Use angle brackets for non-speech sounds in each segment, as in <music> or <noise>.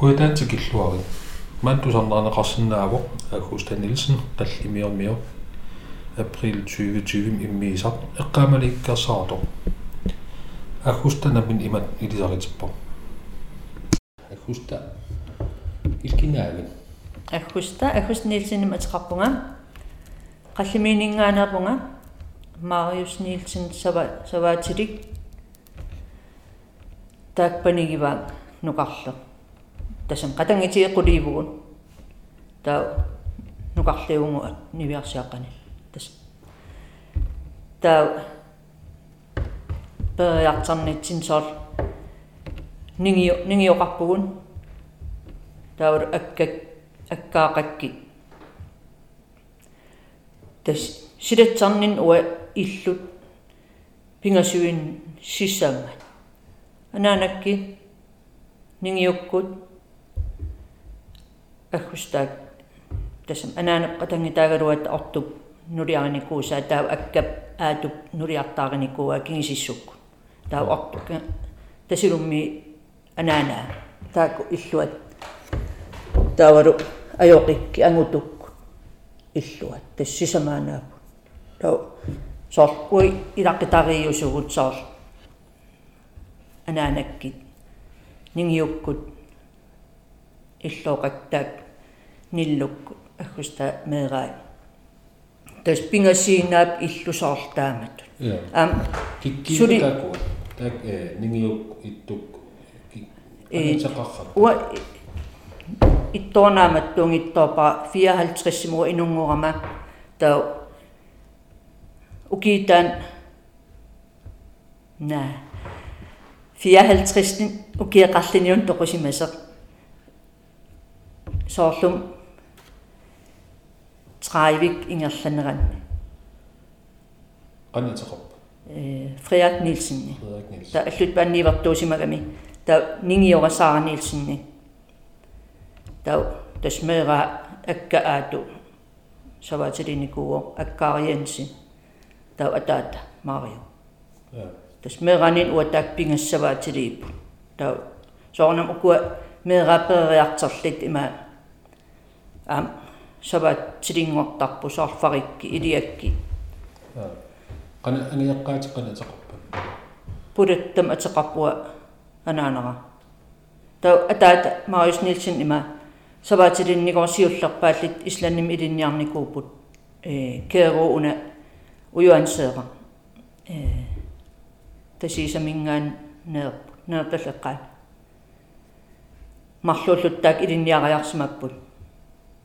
kuitaatsikilluari mantусарнернеқарсинаавоқ агуста нилсен қаллимиормио април 2020 иммиисар эққаамаликкерсаартоқ агуста намин имат илисаритиппо агуста илкинаавин агуста агуст нилсиним атеқарпунга қаллимиинингаанерпунга мариус нилсен сава саваатилик таакпанигиваан нуқарлу тасан қатангитиэққулиивгун таа нуқарлиугу нивиарсиаққани тас таа периартернитсин соор нингио нингиоқарпугун таавар аккак аккаақакки тас силатсарнин уа иллут пингасуин сиссааммат анаанакки pähkusta tässä enää otankin täällä ruveta ottu nurjaani kuussa, että äkkä ääty nurjattaakani niin kuua kiinsissukku. Tämä on ottu, tässä on lummi enää näin. Tämä on kun että tämä on ajokikki, angutukku, illuat, tässä sisämään näin. Joo. Sos kui irakki tarjuu suhut sos. Enää näkki. Niin jukkut. Иллооqattaak ниллукку аггуста меераа тас пингасиинаап иллусоорлтаамат ам киккиитакку так э нингиук иттук итеқаррап уа иттоонаамат тунгиттоопа 54 муа инунгорама таа укиитаан на 54 укиеқарлиниун тоқусимасеқ соорлум траивик ингерланеранни qaniteqarp э Фриак Нилсенни та аллут паннивартуусимагами та нингиорасаара Нилсенни та тасмеера акка аату саваатилиникуо аккаарианси та атаата марио тасмееранин уатаак пингассаваатилииппу та соорнам укуа меераапериартерлит има ам сабат тилингортарпу саарфарикки илиакки qana aniaqqaati qanataqarpa пулаттам атеқарпуа анаанера таа атаата мариус нилсен има сабаатилинникорсиуллерпааллит исланним илинниарникууппут э кеерууна уюансеера э тасисамингаан неер неерталлеққаа марлууллуттаак илинниариарсимаппут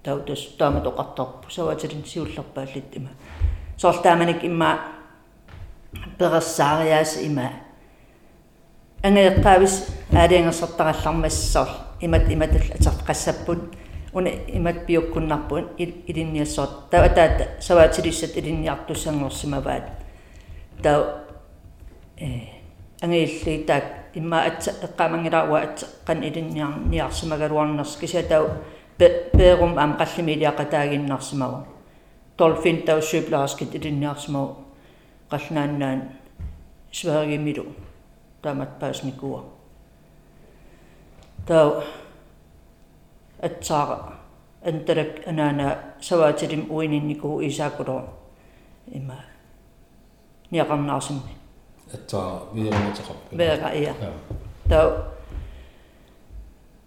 таутас таамат оқарторпу саваатилин сиуллерпааллит има соортааманик имма перерсаариаас има ангеэккаавис аалиангерсартараллармассоор имат иматал атартақассаппут уна имат пиуккуннарпун илинниассоот таа таата саваатилиссат илинниартуссангорсимаваат таа э ангеиллии таак имма атса эққамангиларуа атсеққан илинниарниарсимагалуарнерс кисатау перум ам қаллимилиақатаагиннарсимагу толфин тау сюблааскит илинниарсимагу qalnaannaan сваагимилу таамат паасникуа таа атсаара анталак анаана саваатилим уининникуу исаакулоо има ниақарнаарсимни атсаа виернатеқарп веера ия. Таа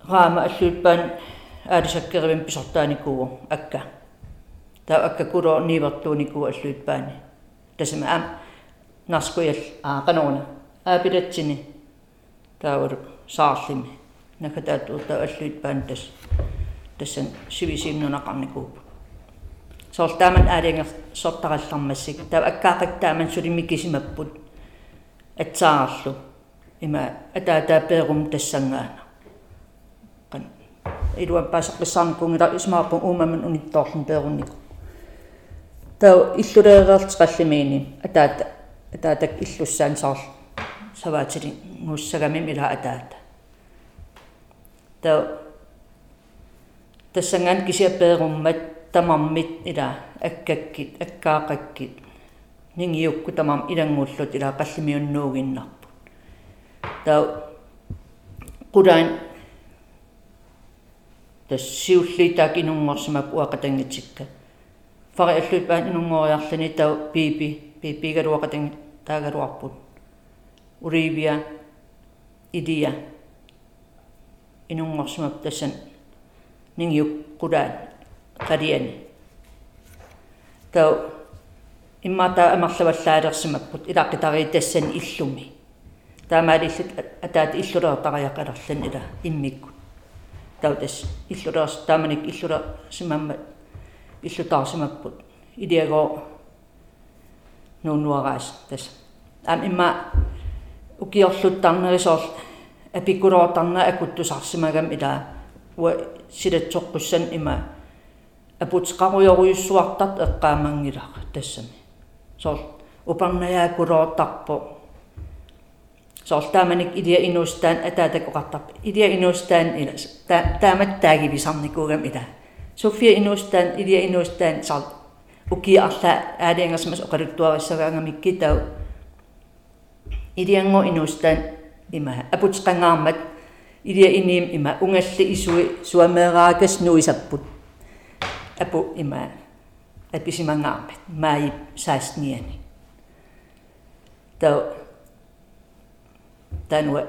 раама аллуиппаан äärisäkkärivin pisottaa kuuo niinku äkkä. Tää äkkä kuro niivattuu nikuu allyytpäin. Tässä mä äm naskujel aakanoona. sinne. Tää on saallimi. Näkö tää tuota allyytpäin tässä. Tässä sivisinnun akannikuu. Se on tämän äärien Tämä Tää akka tämän suri mikisimäppun. Et saallu. Ima, etä tää perumtessangaana iluan paasaqissaarnikungila ismaarpun uumaman unittoorlun peerunniku таа иллулеереертеқаллимиини атаата атаатак иллуссаан саар саваатили муссагами мила атаата таа тассанган кисиаппееруммат тамармит ила аккаккит аккаақаккит нингиукку тамам илангууллут ила қаллимиуннуугиннарпут таа qulaан тас сиуллиитаак инунгорсимап уақатангитсикка фари аллуипаан инунгориарлани тау пипи пипигалуақатанги таагалуарпут уривия идия инунгорсимап тассан. Нингиук qulaat qaliani tau иммата амерлаваллаалерсимаппут илаққитариитассан иллуми. Таамаалиллут атаат иллулеэртариақалерлан ила иммиккут тау тас иллулеерс тааманик иллуле симамма иллутаарсимаппут илиагоо нуунуараас тас ам имма укиорлуттарнерисоор апиккулоортарна акуттусарсимагам ила. Уа силатсоққуссан има апутеқаруйоруйуссуартарт эққаамангилақ тассами соор упарнаяакулоортарпо соор тааманик илия инуустаан атаатакоқартарпа илия инуустаан ила таамат таагивисарникуугам ила софия инуустаан илия инуустаан саар укиарла аалиангасмас оқалуттуариссагаангамикки тау илианго инуустаан има апутеқангаармат илия иним има унгалли исуи суамеераакас нуисаппут апу има аписимангаарпат маи 16-ниани тау тануа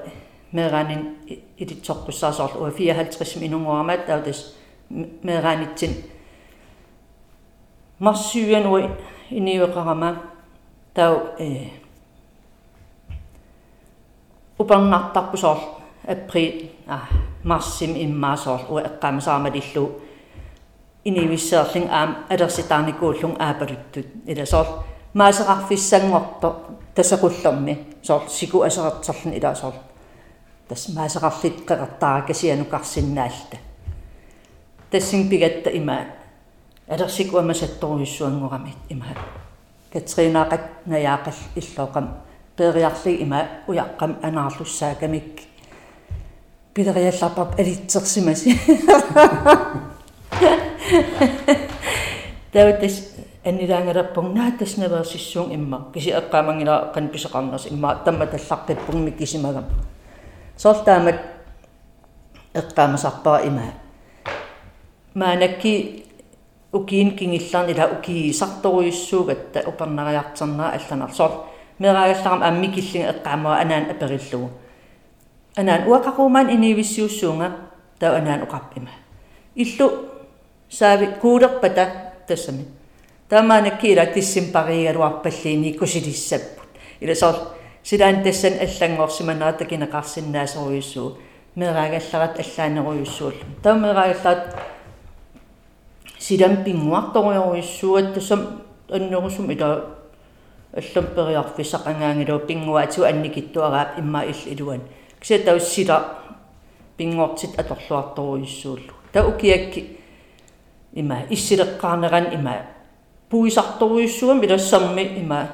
меранин илитсоққуссаасоорлу уа 54 минунгуармаат таутас меранитсин марсуянуи иниуеқарама тау э упарнартарпусоор април а марсим иммаасоор уа эққамасаамалиллу инивиссеерлин аам алерситаарникууллун аапалуттут иласоор маасеқарфиссангорто тасақуллерми соор сику асеқартерлин илаасоор тас маасеқарлит қеқартааракасианукарсиннаалта тассин пигатта има алерсикуамасатторуйуссуангорамит има катринаақат наяақал иллоқам периарли има уяққам анаарлуссаакамик пилериалларпап алитсерсимаси таутас аннилаангалерпун наатас наверсиссуун имма киси эққаамангила қан писеқарнерс имма тамма таллаққиппугми кисимагам сортаамат эққаамасарпара има маанакки укиин кингилларнила укиисарторуйуссуугатта упернариартернаа алланар соор мераагалларам аммикиллинга эққаамаа анаан апериллугу анaan uaqaquumaan inivissiussuunga tau anaan uqappima illu saavi kuulerpata tassami таамаанакки ила тиссимпаригалуарпаллиини кусилиссаппут ила соор силаан тассан аллангорсиманаата кинеқарсиннаасоруйуссуу мераагалларат аллаанеруйуссууллу тау мераагаллаат силам пингуарторуйоруйуссууат тассам аннерусум ила аллам периарфисақангаангилу пингуатсу анникиттуараап имма ил илуан кися тауссила пингортит аторлуарторуйуссууллу та укиакки има иссилеққарнеран има пуисарторуйуссуам илассарми има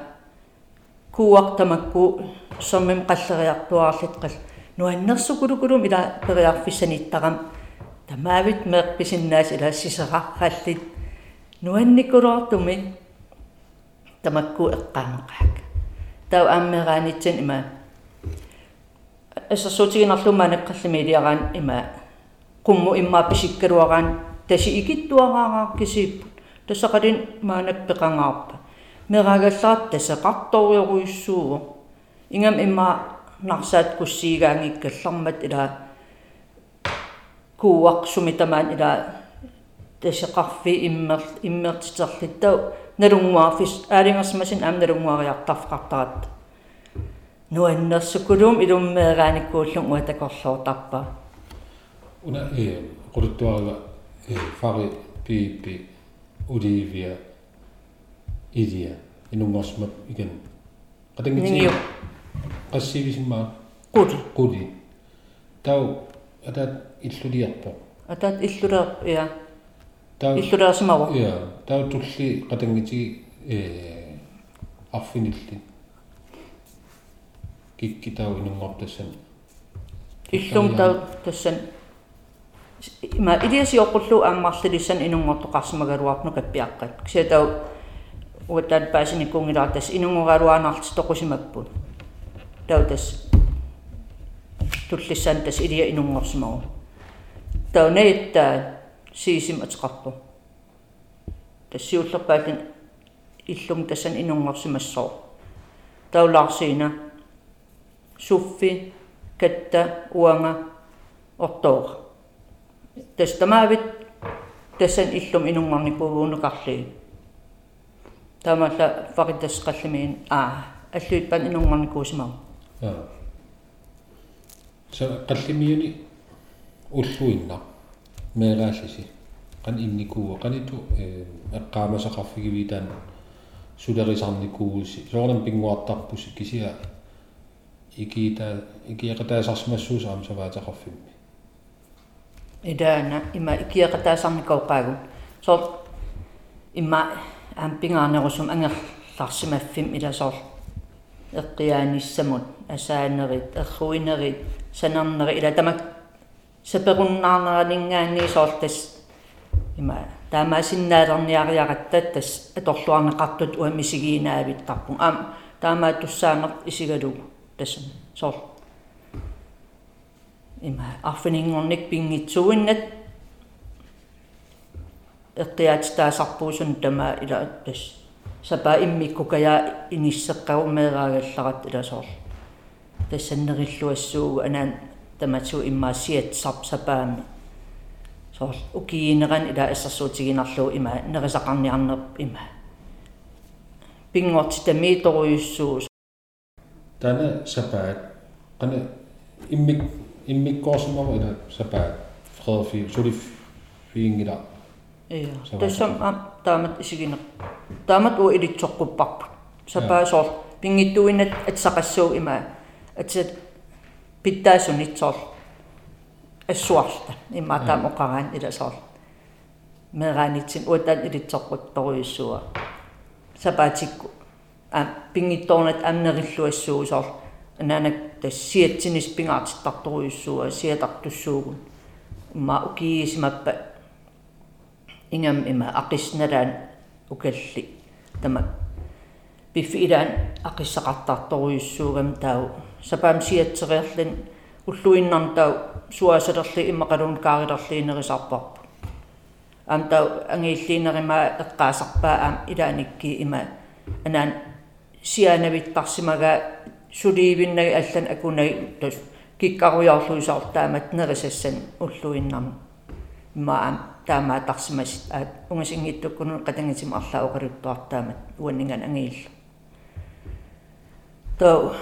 куартамакку соммим қаллериартуаарлит қал нуаннерсукулукулум ила периарфиссаниттарам тамаавит меэқписиннаас ила сисеқарраллит нуанникулуартуми тамакку эққаамеқаак тау аммераанитсин има ассерсуутигинарлумаанеққаллими илиараан има qummu imma pisikkaluaraan tasi ikittuaraaraa kisiipput тассақалин маанак пеқангаарпа мерагаллаат тасеқарторуйоруйуссуу ингам имма нарсаат куссиигаангиккаллармат ила кууақсуми тамаан ила тасеқарфи иммер иммертитерлиттау налунгуарфис аалингерсмасин аам налунгуариартарфақартарат нуаннерсукулуум илуммеерааниккууллун уатакорлуутарпа уна э quluttuarga э фари пипи оливия идия инунгорсмап иген qatangiti qassivisimaa quli quli tau atat illuliarpo атаат иллулеэр иа tau иллулеерсимаву ja tau tulli qatangiti э арфинилли киккитау инунгортассан иллум тау тассан има илиасиоққуллу ааммарлилиссан инунгортоқарсимагалуарну каппиаққат кисатау уаттаат паасиниккунгилаартас инунгораалуаанаарти тоқусимаппут тау тас туллиссан тас илия инунгорсимагу тау неитта siisим атеқарпу тассиуллерпаалин иллум тассан инунгорсимассоо. Таулаарсиина суффи катта уанга ортоора тастамаавит тассан иллум инунгорникуугуунукарлии таамалла фаритасқаллимиин аа аллуит пан инунгорникуусимау аа са қаллимиуни уллуинна меэрааллиси qan innikuu qanitu eqqaamasaqarfigivitaан sulerisaarnikuusi soornam pinguartarpusi kisia ikiita ikiaqataasarsimassuusaam savaataqarfimmi idaana ima ikiaqataasarnikauqaagun soor imma ampingaanerusum angerlarsimaffim ilasoor eqqiaanissamut asaanerit erruinerit sanerneri ila tamak саперуннаарнеранингаани соортас има таамаасиннаалерниариаратта тас аторлуарнеқартут уамисигиинаавиттарпун аам таамаа туссаанер исигалугу тасса соор има арфинингорник пингитсуиннат эққиаатитаасарпуусун тама ила тас сапа иммиккукая иниссеққарумеераагалларат иласоор тассаннериллуассуугу анаан таматсу иммаасиат сарпсапаами соор укиинеран ила ассерсуутигинарлуу има нерисақарниарнерп има пингорти тамииторуйуссуу тана сапаат қана иммик иммиккоорсимава ила сапаат фредерфи сулиф фиингила иа тассам а таамат исигинер таамат уу илитсоққуппарпут сапаа соор пингиттуинат атсақассуу има атсат питтаасунитсоор ассуарта иммаатаам оқараан иласоор мераанитсин уатаан илитсоққутторуйуссуа сапаатикку а пингитторнат амнериллуассуусоор ананак тассиатсинис пингаартиттарторуйуссуа сиатартуссуугун имма укиисимаппа ингам има ақиссналаан укалли тама пиффи илаан ақиссақартарторуйуссуугам тау сапаам сиатсериарлин уллуиннартау суасалерли иммақалун каарилерлиинерисарпарпу ам тау ангииллиинеримаа эққаасарпаа аам илааникки има анаан сианавиттарсимага сулиивиннаги аллан акунаги тус киккаруйорлуисаортаамат нерисассан уллуиннарми имаам таамаа тарсимасит аа унгасингиттуккуну qatangitsim арлаа оқалуттуартаамат уаннинган ангиилла тоо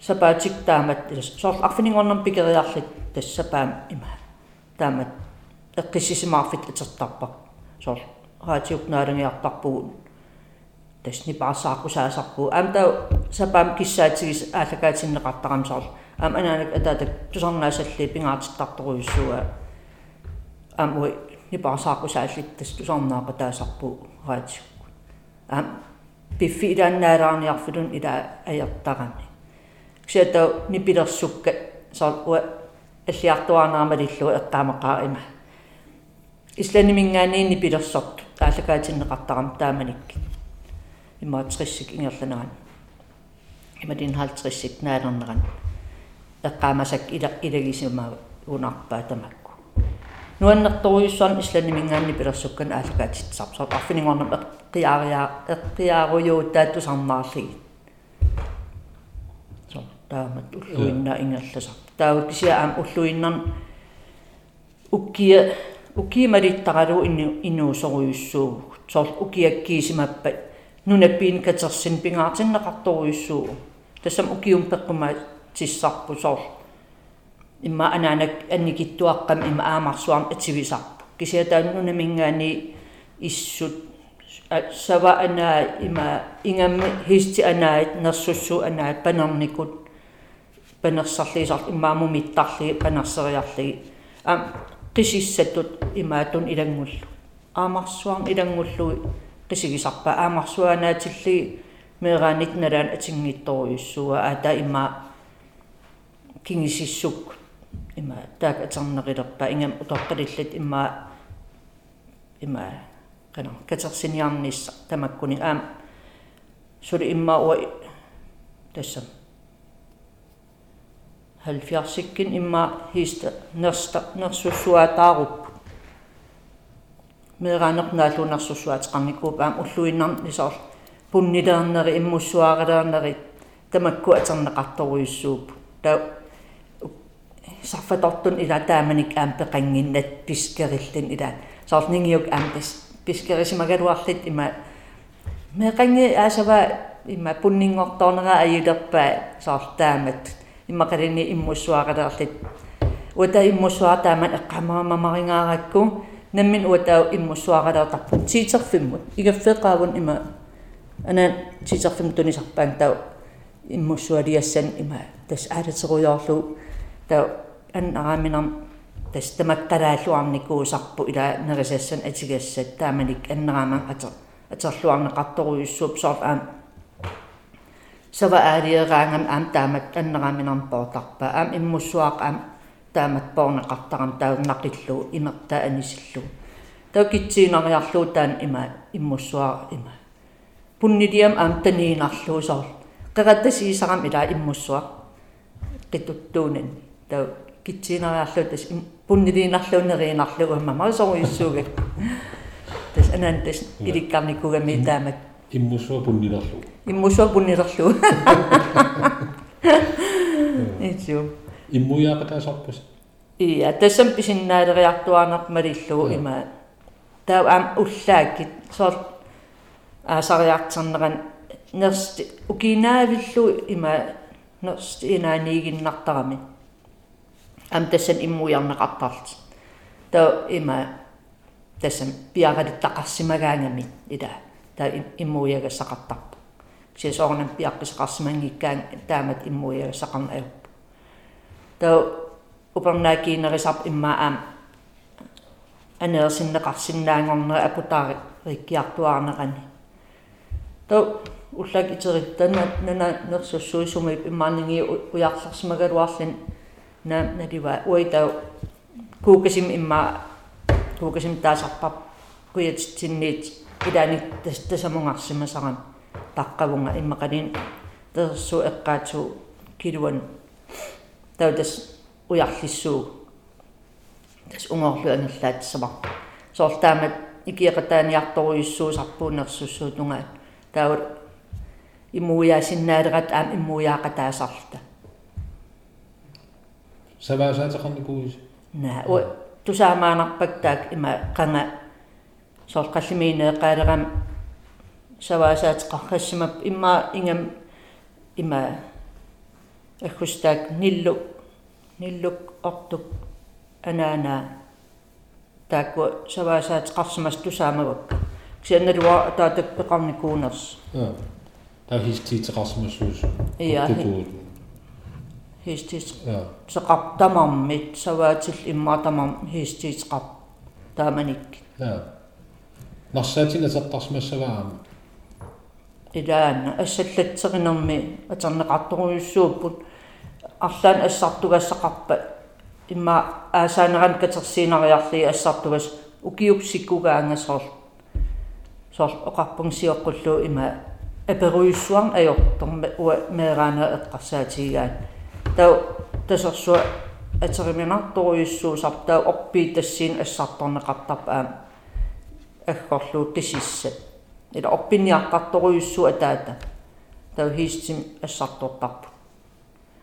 сапаатик таамат соор арфинингорнам пикериарлит тассапаам има таамат эққиссисимаарфит атертарпар соор раатиукнаалангиартарпугун тасни паасаақусаасарпу аамта сапаам киссаатигис ааллакаатиннеқартарам соор аам анаанак атаатак тусарнаасалли пингаатиттарторуйуссуа аам уи нипаасаақусааллит тас тусарнаақа таасарпу раатикку аам пиффи илааннаалаарниарфулун ила аяртарами ксиата нипилерсукка саар уа аллиартуарнаамалиллу эққаамеқаа има исланимингаани нипилерсорту тааллакаатиннеқартарам тааманикки имаатриссик ингерланеран имадин халтриссик наалернеран эққаамасак ила илагисимаа унарпаа тамакку нуаннерторуйуссуарн исланимингаани пилерсуккан ааллакаатитсар саар арфинингорнам эққиаариаа эққиааруйуу сарнаарлигит таамат уллуинна ингерласар таавут кися аам уллуиннарн уккия уккиималиттаралу инну иннуусоруйуссуу соор укиаккиисимаппа нунаппиин катерсин пингаартиннеқарторуйуссуу тассам укиум пеққума тиссарпу соор имма анаанак анникиттуаққам имма аамарсуарм ативисарпу кися тааннунамингаани иссут сава анаа има ингамми хисти анаат нерсуссу анаат панерникут панерсарлисар имаамумиттарли панерсериарли ам qisissatut imaatun ilangullu aamарсуарн илангуллуи qisigisarpa aamарсуанааtilli meeraanit nalaan atingittoruйussua aata imma kingisissuk imma taak aterneqilerpa ingam utorqalillat imma imma kana katersiniarnissa tamakkuni aam suli imma uwa tassam 70-иккин имма хиста нерста нерсуссуатааруппут меэраанернаалуунарсусуатеқарникууп аам уллуиннар нисоор пуннилеернери иммуссуаарелеернери тамакку атернеқарторуйуссууп таа сарфатортун ила тааманик аам пеқангиннат пискериллин ила соорлнингиук аам тас пискерисимагалуарлит има меқанги аасава има пуннингорторнера аюлерпаа соорлтаамат иммақалини иммуссуаарелерлит ута иммуссуар таамат эққамаамамарингааракку наммин уатаа иммуссуаралеертарпу тиитерфиммут игаффеқаавун има ана тиитерфим тунисарпаан таа иммуссуалиассан има тас аалатеруйоорлу таа аннарааминар тас тамаккалааллуарникуусарпу ила нерисассан атигассат тааманик аннарааман атер атерлуарнеқарторуйуссууп соор аам сава аалиераангам аам таамат аннарааминарм поотарпа аам иммуссуаақ аам таамат поорнеқартарам тауннақиллу имерта анисиллу. Таукитсиинериарлуу таан има иммуссуаа има. Пуннилиам аам таниинарлуу соор. Qeqattasiisaqam ila immussua qituttuunan tau kitsinariarlu tas punniliinarluuneriinarlu umma masoruissuuga tas anan tas ilikkarnikugami taamat иммусуа пуннилерлу иммусуа <laughs> пуннилерлу итсу иммуяақатаасарпус иа тассам писиннаалериартуарнермалиллу има таа аам уллааккит соор аасариартернеран нерст укинаавиллу има нерст инаанигиннартарами ам тассан иммуярнеқартарт та има тассан пиаралиттақарсимагаангами ида та иммуягассақартарпу сисоорнам пиаққисақарсимангиккаан таамат иммуягассақарнааюп та упернаакиинерисарп имма аам. Анеерсиннеқарсинаангорнера апутаари риккиартуаарнерани та уллак итериттана нана нерсуссуисумип иммаанинги уярларсимагалуарлин на налива уитау куукасим имма куукасим таасарпап куятитсинниит илаани тасамунгарсимасарам таққавунга иммақалин терсу эққаатсу килуан таутас уярлиссуу тас унгорлу ангиллаатсама соорлаамат икиэқатааниарторуйуссуусарпуунерсуссуутунга таут иммуяасиннаалерат аам иммуяақатаасарта саваасаатеқарникуус на о тусаамаанарпак таак има қанга соорқаллимиинеэқаалерам саваасаатеқаррассимап имма ингам има ахустаак ниллу ниллук ортук анаана таакку саваасаатеқарсимас тусаамавакка сианналуа таатаппеқарникуунерс ja таа хистиитеқарсимассуус иа хистис ja сеқартамармит саваатил иммаатамар хистиитеқар тааманик ja нарсаатина сертарсимассаваама илаана ассаллатсеринерми атернеқарторуйуссууппут арлаан ассартугассақарпа имма аасаанеран катерсиинариарли ассартугас укиупсиккугаангасорл соор оқарпунгсиоққуллу има аперуйуссуар аёрторма уа меераана эққарсаатигаат тау тасерсуа атериминарторуйуссуусар тау орпии тассиин ассарторнеқартарпа аама аггорлуу тисисса ила орпинниаққарторуйуссуа таата тау хистим ассартортарпу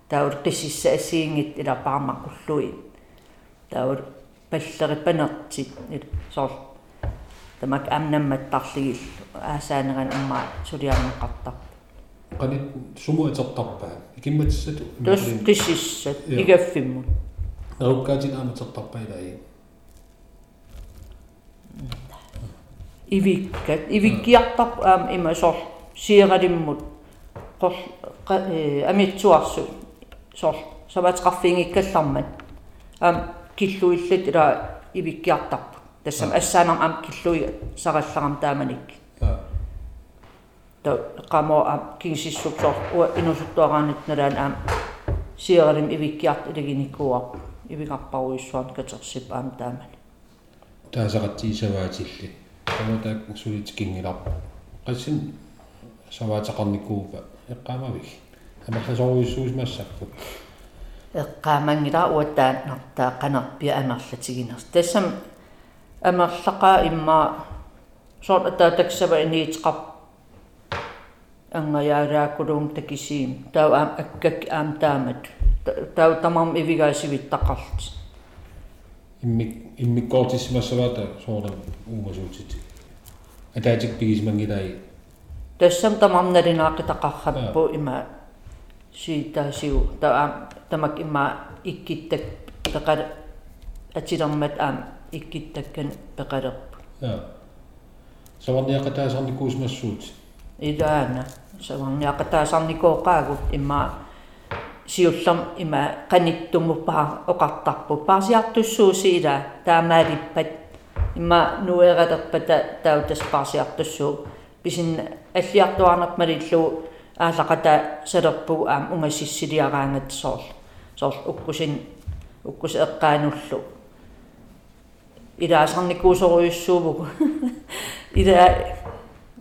тау тисисса асиингит ила пармаққуллуи тау паллерипанертит ила соор тамак амнамматтарлигил аасаанеран имма сулиарнеқартар qanit sumu atertarpaa ikimmatissatu тус қиссиссат игаффиммут наруккаатин ааматерtarpaa илаи ивиккат ивиккиартар аама има сор сиералиммут қор амитсуарсу сор саватеқарфингиккаллармат аам киллуиллат ила ивиккиартарпу тассам ассаанер ам киллуи саралларам тааманик та qaмо ам кинсиссуксор уа инусуттуараанит налаан аам сиералим ивиккиарт илагиниккуа ивигарпаруйуссуарн катерсип аам таамани таасақатсиисаваатилли таматаак сулит кингиларпа qasin саваатеқарникуупа эққаамавик амерласоруйуссуусмассаппу эққаамангила уаттаан нартаа қанарпиа амерлатигинерс тассам амерлaqaa имма сорт атаатаксава иниитеқар ангаяараакулуум такисиим тау аам аккак аам таамат тау тамам ивигаасивиттақарлт иммик иммиккоортиссимассаваата соорнам уумасуутит. Атаатик пигисмангилай тассам тамарналинаақитақарраппу има сиитаасиу таа тамак има иккиттак пеқала атилермат аам иккиттаккан пеқалерпу я саварниақатаасарникуусмассуут илаана саварниақатаасарникооқаагут имма сиуллам има каниттумуппаа оқартарпу паасиартуссууси ила таамаалиппат имма нуералерпата таутас паасиартуссуу писин аллиартуарнак малиллу аалақата салерпу аам умассиссилиараангат соорл соорл уккусин уккус эққаануллу илаасарникуусоруйуссуувгу ила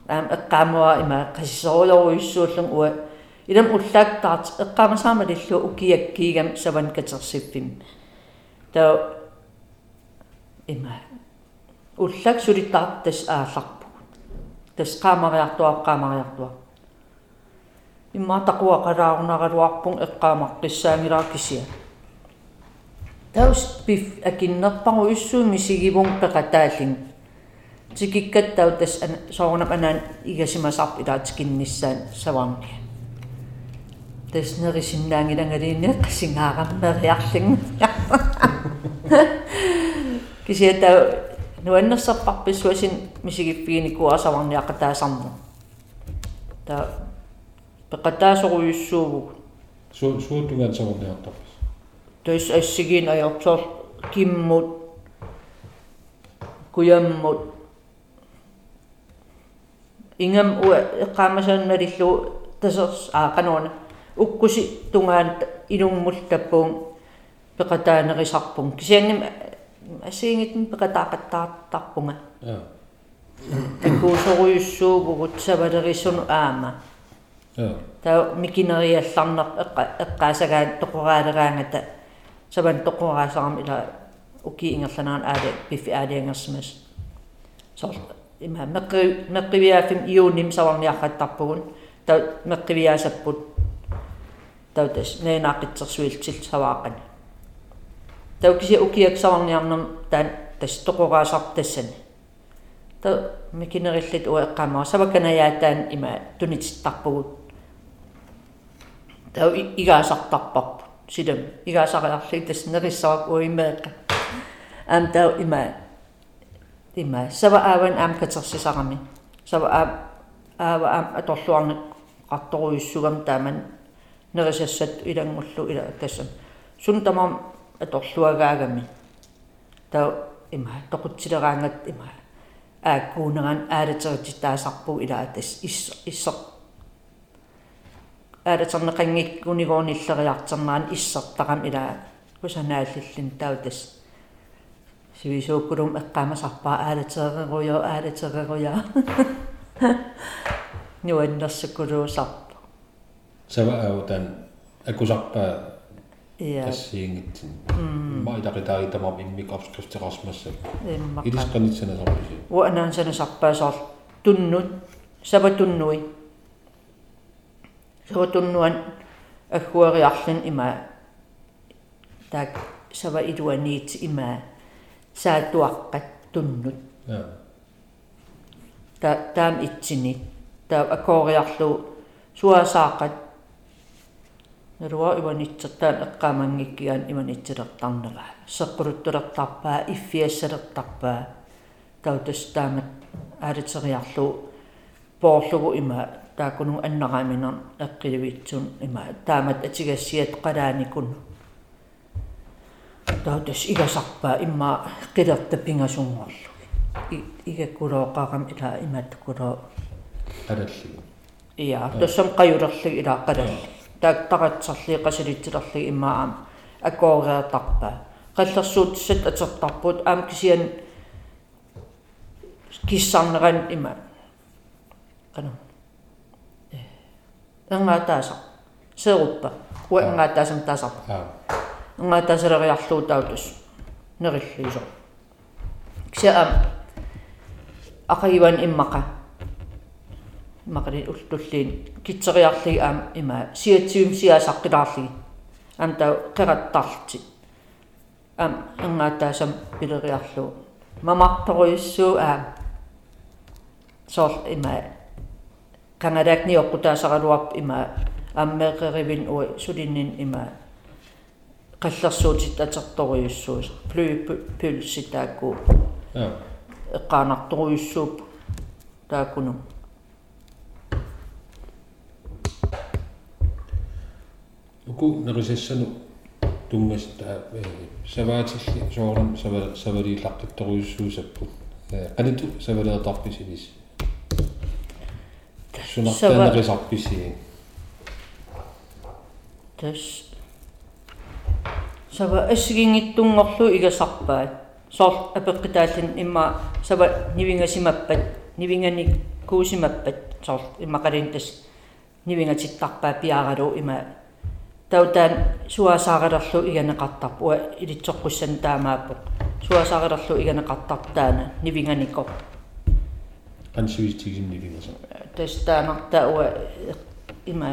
аам эққаамуа има қассисоруйуссууллун уа илам уллаактаарт эққаамасаама лиллу укиаккиигам саван катерсиппим таа има уллак сулиттаартас аалларпу тас qaamariartuaq qaamariartuaq имма тақуа қалаарунаралуарпун эққаамаққиссаангилаа кисия таус пиф акиннерпару иссууми сигивун пеқатааллин тикиккат тау тас соорнам анаан игасимасарп илаатикинниссаан саварни тас нерисиннаангилангалиинне қассингаараммериарлин кисия тау нуаннерсарпарписсуасин мисигиппигиникуа саварниақатаасарна та пеқатаасоруйуссууву суу суутунгаан саварниартарпас тас ассигин аёртор киммут куяммут. Ингам уа эққаамасаанналиллу тасерс аақануна уккуси тунгаан илунгмул таппуун пеқатаанерисарпун кисиангим асиингитэн пеқатаақаттаартарпунга я такуусоруйуссуугугут савалерисуну аама я таа микинериалларнер эққа эққаасагаан тоқораалераангата саван тоқораасарам ила уки ингерланаан аале пиффи аалиангерсимас сор има меққи меққивиаафим иуним саварниарраттарпугун таа меққивиаасаппут таутас нeenaaqitsersuiltil саваақани таукиси укиак саварниарнам таан тас тоқораасартассани та микинериллит уа эққамаа саваканаяатаан има тунититтарпугут. Тау игаасартарпарпу силам игаасариарли тас нериссавак уиммеэққа. Ам тау има има сава ааван ам катерсисарами сава аа аава ам аторлуарник qartoruissuгам тааман нерисассат илангуллу ила тассам сун тамам аторлуагаагами тау има тоқутсилераангат има ааккуунеран аалатерититаасарпу ила тас исс иссер аалатернеқангиккунигууниллериартернаан иссертарам ила кусанааллиллин таутас сивисууккулум эққамасарпаа аалатереруйо аалатереруя нуаннерсуккулуусарпа сава аутан акусарпаа иа тассиингитсин маилақитааги тамам иммикорскрифтерарсмассак имма илисқанитсанасарписи уанаансанасарпаасоор туннут саватуннуи саватуннуан аггуариарлин има так сава илуаниит има саатуаққат туннут я та таам итсини та аккоориарлу суасаақат нэрва иванитсертаан эққаамангиккиан иванитсилертарнера сеққулуттулертарпаа иффиассалертарпаа таутас таамат аалитериарлу поорлугу има. Таакунун аннарааминер эққиливитсун има. Таамат атигассиат қалааникун таутас игасарпаа имма қилерта пингасунгорлу игаккулооқарам ила имааттукулоо алалли иа тассам қаюлерлиг ила қалалли таактаратсарли қасилитсилерли иммаам аккоориартарпаа қаллерсуутсат атертарпут аам кисиан киссарнеран има кана э ангаатааса серуппа уа ангаатаасам таасарпа аа ангаатаасалериарлуу таутус нериллиисо ксаам ақиуан иммақа мақали уллуллиин китсериарлиги аам има сиатсиум сиасаққилаарлиги аам таа қераттарти аам ангаатаасам пилериарлу мамарторуйуссуу аам соор има канадакни оққутаасаралуарп има аммеэқеривин уи сулиннин има қаллерсуутит атерторуйуссуус плүй пүлситаакку ja эққаанарторуйуссууп таакуну uku nerissassanu tummas ta savaatилли soorun sava savaliillaqqittoruissuusappu qanitu savaleertarpisinis sunartaanerisarpisiin тас сава ассигингиттунгорлу игасарпаат соор апеққитааллин имма сава нивингасимаппат нивингани куусимаппат. Соор иммақалин тас нивингатиттарпаа пиаралу има таутаан суасаагалерлу иганеқартарп уа илитсоққуссан таамааппо суасаагалерлу иганеқартарп таана нивинганико qansuitигимнивингаса тас таанарта уа има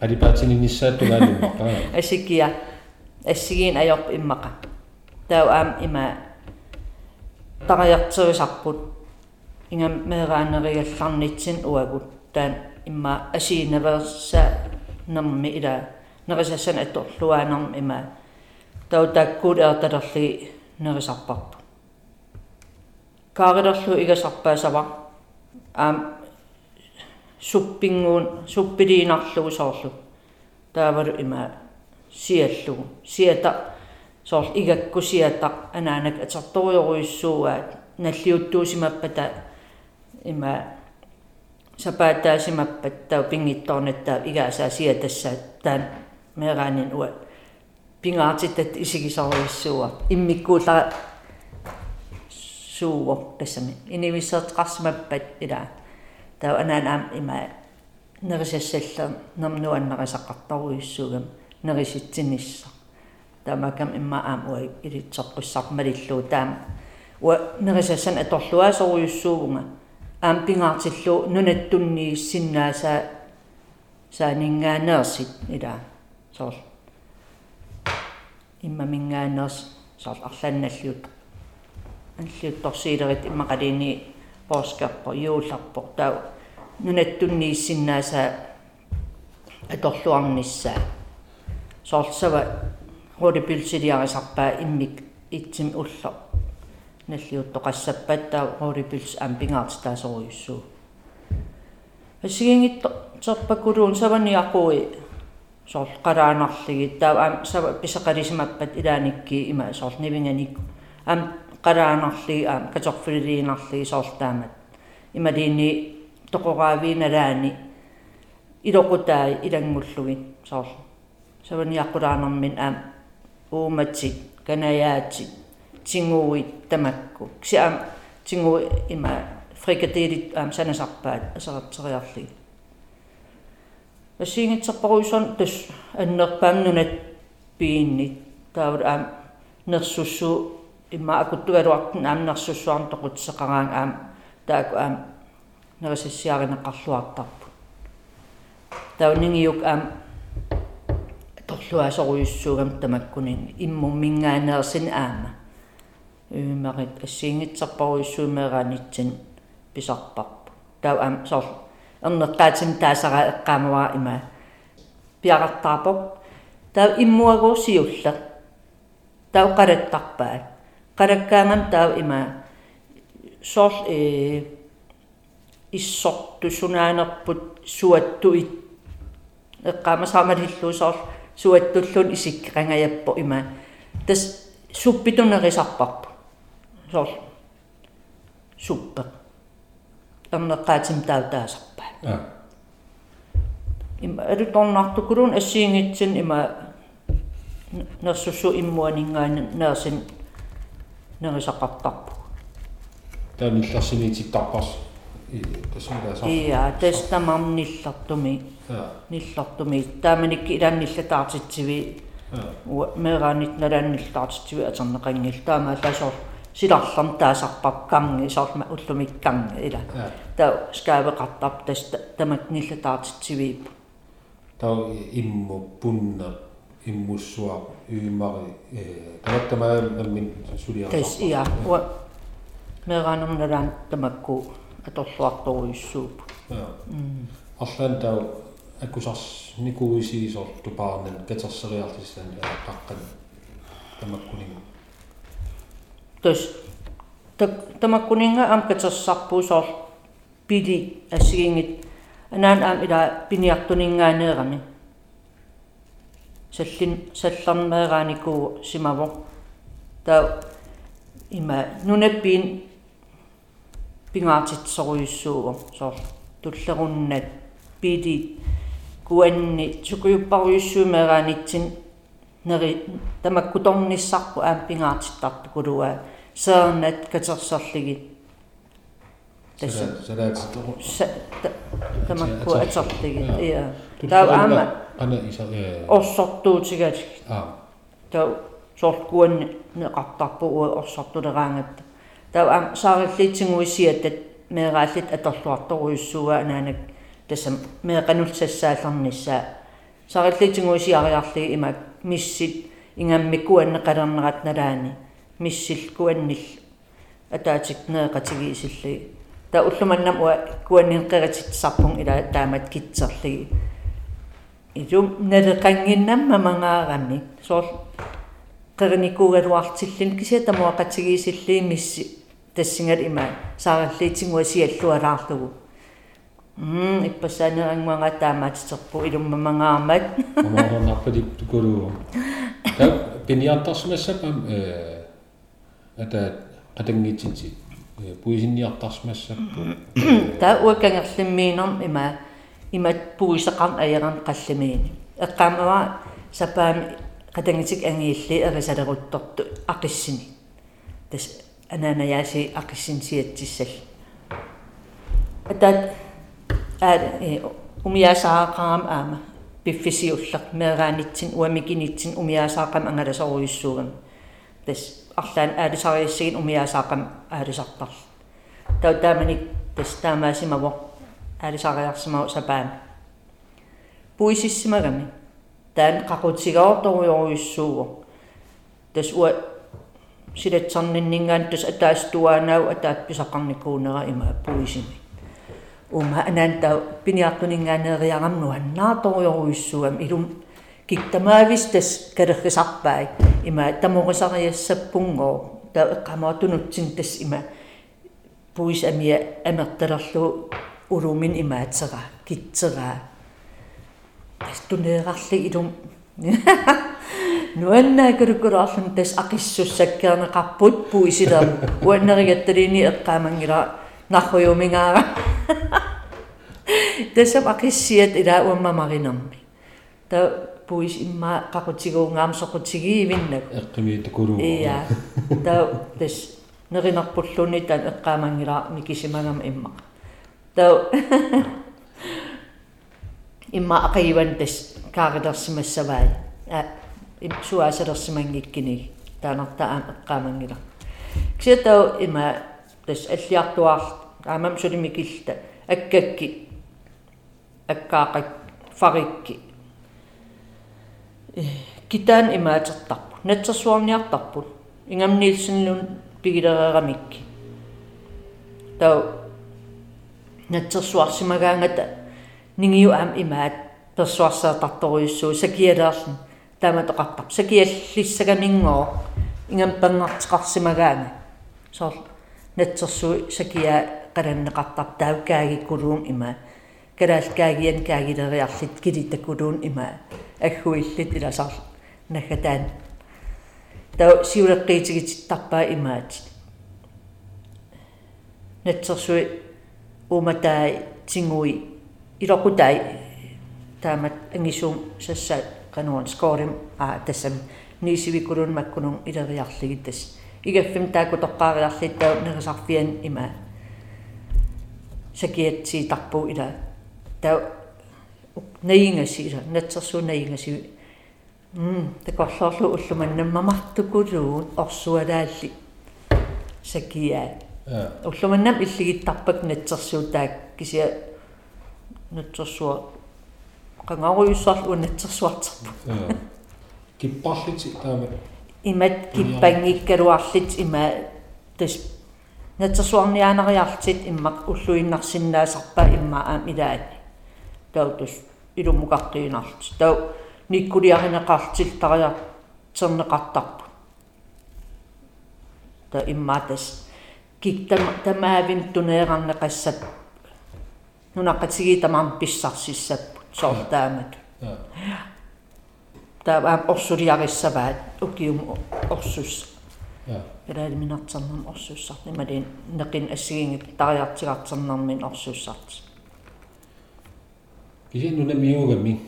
алипаатининissaattugaalumma <laughs> асикия ассигиин аёрп иммаqa тау аам има тариартерисарпут ингам меераанеригалларнитсин уагут. Таан имма асииневерса нерми ила нерисассан атторлуаанерм има тау таккуут эерталерли нерисарпарпу каарилерлу игасарпаасава аам суппингуун суппилиинарлугу соорлу таавалу има сиаллугу сиата соорл игакку сиата анаанак атерториоруйуссууаат наллиуттуусимаппата има сапаатаасимаппат тау пингитторнаттаа игаасаа сиатассаат таан мераанин уа пингаартиттат исигисаруйуссууа иммиккуулара сууво тассами инивиссертеқарсимаппат ила тау анаан аам има нерисассалла нернуаннерисаққартаруйуссуугам нериситсинисса таамакам имма аам уа илитсоққуссармалиллуу таам уа нерисассан аторлуаасоруйуссуувнга аам пингаартиллу нунаттуннииссиннааса саанингааneersit ила соор имма мингааneers соор арлаанналлиут аллиутторсиилерит иммақалини поскарпо юулларпо тау нунаттуннииссиннааса аторлуарниссаа соорсава рудипилсилиарисарпаа иммик итсим улло наллиуттоқассаппаттаа рудипилс аам пингаарти таасоруйуссуу ассигингитто терпаккулуун саваниақуи соор қалаанарлиги таа аам сава писақалисимаппат илааникки има соор нивинганик аам қалаанарлиги аам каторфилиинарлиги соор таамат ималиини тоқораавииналаани илоқутаа илангуллуги соор саваниаққулаанермин аам ууматсик канаяатсик тингууит тамакку ксиам тингуу има фрикаделит аам санасарпаат асератсериарлиги асиингитсарпаруйсон тас аннерпаангнунат пиинни таавал аам нерсуссуу имма акуттугалуартин аам нерсуссуарнтоқутсеқараан аам тааку аам нерисассиаринеқарлуартарпу таунингиук аам торлуасоруйуссуугам тамаккунин иммуммингаанеерсин аама юмарит ассиингитсарпаруйуссуумеераанитсин писарпарпу тау аам соор ернеққаатим таасара эққаамава има пиарартарпоп тау иммуагуусиулла тау қалаттарпаат қалаккаангам тау има соор э иссорту сунаанерпут суаттуит эққаамасаамалиллуу соор суаттуллун исиккеқангаяппо има тас суппитунерисарпарпу Ima eritornartukulun assiingitsin ima nassussu immuaningainen naasin nerisaqartarpu. Taanillarsinitsiktarpas Ia, tästä mä oon nillartumi. Nillartumi. Tämmöinenkin idän nillartartsitsivi. Meillä on nyt näiden nillartartsitsivi, että on tämä Mä tässä таасарпап канги сорма уллумик канги ила таа скаавеқартап тас тамак ниллатаартитсивиип таа имму пунна иммуссуа юимари э таваттамаа наммин сулиарсарпа тас иа уа меранерналаан тамакку аторлуарторуйуссууп арлаан таа аккусарс никуисигисор тупаарнан катерсериартиссан қаққан тамаккунин тос тамаккунинга ам катерсарпуусоор пили ассигингит. Анаан аам ила пиниартунингаанеерами саллин салларнеерааникуу симаво таа има нунаппиин пингаатитсоруйуссууго соор туллеруннат пили куанни сукуйуппаруйуссуумеераанитсин нери тамаккуторниссарпу аам пингаатиттарту кулуа саернат катерсерлигит тасса салаат тамакку атерлигит иа таа аама ана иса э орсортуутигат аа таа соркуанни неқартарпу уа орсортулераангатта таа аам саариллиитсингуисиатат меерааллит аторлуарторуйуссуа анаанак тасам меэқанулсассааллернissaа саариллиитсингуисиариарлиги имак. Миссит ингаммиккуаннеқалернерат налаани миссил куаннил атаатик неэқатигиисиллиги та уллуманнам уа куаннинқератитсарпун ила таамат китсерлиги идум налеқангиннамма мангаарами соор qernikkuugaluartillin kisiatamuaqatigisiillii missi tassingal ima saaralliitsinguа сиаллуалаарлугу м иппасааnerangmanga таамаатитерпу илуммамангаармат амаарнарпалик <laughs> тукулуу та пиниартарсмассапам э ата qatangitsit puisinniartarsmassappu та уаккангерлиммиинерм има. Имат пуисеқарн аяран қаллимиини эққаамава сапаами qatangitик ангиилли эрисалерутторту ақиссини тас ананаяаси ақиссинсиатсиссал атат аа э умиасаақарам аама. Пиффисиуллер мераанитсин уамикинитсин умиасаақам ангаласоруйуссуугам тас арлаан аалисариассигин умиасаақам аалисартар тау тааманик тас таамаасимаво аалисариарсимау сапаами пуисиссимагами таан qaqutigaortoruyoruissuugu tas ua силатсарниннингаан тас атаастуаанау атаапписақарникуунера има пуисими ума анан таа пиниартунингаанериарамну аннааторуйоруиссуам илум киктамаавис тас калеррисарпаи има таморисариассаппунгоо таа эққамаатунутсин тас има пуис амия амерталерлу улумин имаатсера китсераа тунеерарли илум нуаннаа курукураарлун тас ақиссуссаккернеқарпут пуисилер уаннеригатталини эққаамангила нархуйумингаара тасам ақиссиат ила уаммамаринерми та пуис имма қақутигуунгаам соқутигиивиннак эққими тукулуу ия та тас неринерпуллуни таан эққаамангила микисимагам имма та имма ақиван тас каарилерсимассаваи а суасалерсимангиккини таанартаа эққаамангила ксиатау има тас аллиартуаар аамам сулимикилта аккакки аккаақак фарикки китаан имаатертарпу натсерсуарниартарпут ингамниилсинлун пигилерерамикки тау натсерсуарсимагаангата нингиу аам имаат персуарсаатарторуйуссуу сакиалаарлун тааматоқартар сакиаллиссагамингоо ингам пангартеқарсимагаана соор натсерсуи сакиа қаланнеқартар таукаагиккулуун има калаалкаагиан каагилериарлит килитаккулуун има аггуиллит иласаар наггатаан тау сиулеққиитигититтарпаа имаат натсерсуи уматай тингуи илоқутай таамат ангисуум сассаат кануан скорим а тассам нисивикулун маккунун илериарлигит тас игаффим таакку тоққаариарлит таа нерисарфиан има сакиатси тарпу ила таа наингаси ила натсерсуу наингаси м такорлоорлу уллуманнаммамартукулуун орсуалаалли. Сакиа ja уллуманнам иллигиттарпак натсерсуутаак кися натсерсуа qangaruissuarlu unatsersuarterpu ja kipparliti taama имат киппангиккалуарлит има тас натсерсуарниаанериарлит иммак уллуиннарсинаасарпа имма аам илаани таутус илумукартиинарлит тау никкулиаринеқартил тариа тернеқартарпу та иммаатас киктам тамаавин тунеераннеқассап нунаққатиги тамаам писсарсиссаппут соортаамат ja таам орсулиариссаваат укиум орсус ja илаалиминартарнам орсуссарт ималин неқин ассигингит тариартигартарнармин орсуссарт kisi nuna miugami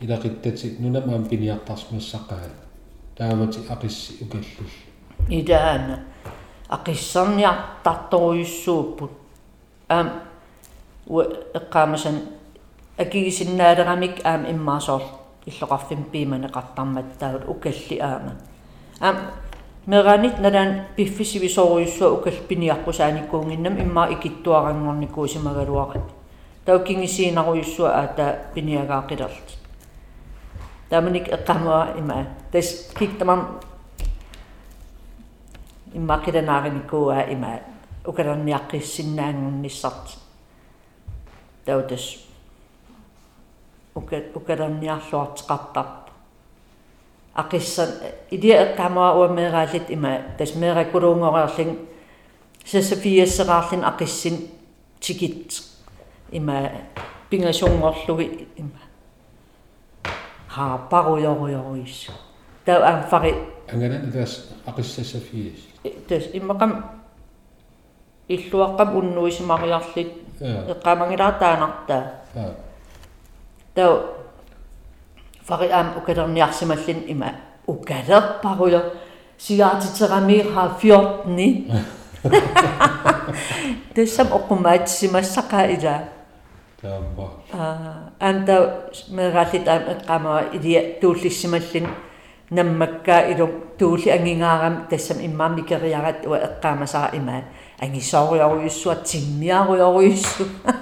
ilaqittati nunamaam piniartarsmuussaqaa taamati aqissi ukallul идаана ақиссарниартарторуйуссууппут аам уа эққаамасан акигисиннаалерамик аам иммаасоор иллоқарфим пииманеқартарматтаагут укалли аама. Аам меранит налаан пиффисивисоруйуссуа укалпиниарпусааниккуунгиннам иммаа икиттуарангорникуу симагалуарат таукингисиинаруйуссуа аата пиниагаақилерт таманик эққамуа има тас киктамам иммақиланаариникууа има укалерниаққиссиннаангунниссарт таутас ука укалерниарлуартеқартарп ақиссан идиа эққамуа уамеераалит има тас мееракулуунгориарлин сасафиассераарлин ақиссин тикит има пингасунгорлуги има ха паруйоруйоруис таа анфари angana taas aqissasafiis тас иммақам иллуаққам уннуисимариарлит ja эққамангилаатаанартаа ja таа фари аам укалерниарсималлин има укалерпаруйо сиаатитерамир ха 14 тэсам оқумаатсимассақаа ила taamma аа анта мераллит аам эққамаа илия тууллиссималлин наммаккаа илу туули ангингаарам тассам иммаами кериарат уа эққаамасаа имаа. Ангисоориоруйуссуа тиммиаруйоруйуссу <laughs>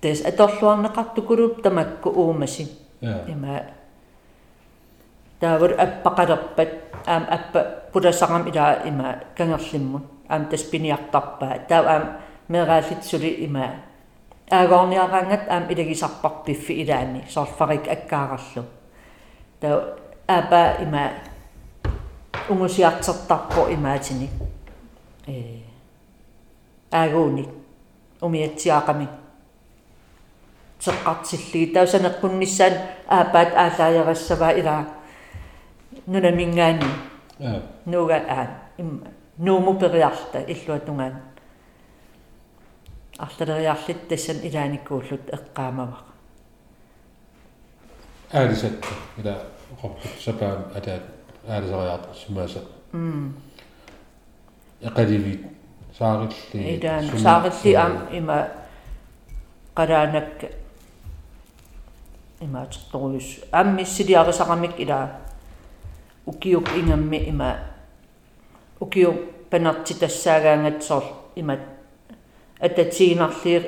тэс аторлуарнеқартукулуп тамакку уумаси. Ja има таавар аппақалерпат аам аппа пуласарам ила има кангерлиммут аам тас пиниартарпаа таа аам мераалитсули има аагорниарангат аам илагисарпарпиффи илаани сорфарик аккаараллу таа апа има унгусиартертарпо имаатини э аагууник умиатсиаақами теққартиллиги таусанеққунниссаан аапаат аалааярассаваа илаа нунамингаани ja. Нуга аа им нууму периарта иллуатунгаан арлалериарлит тассан илааниккууллут эққаамава äälisattu ila qorput sapaam ataat aalisariartarsimaasa м eqalivit saarilli идаан саарилли аам има қалаанакка имаатертторуйус ааммиссилиарисарамик илаа укиук ингамми има укиук панарти тассаагаангатсоор имат ататсигинарлиер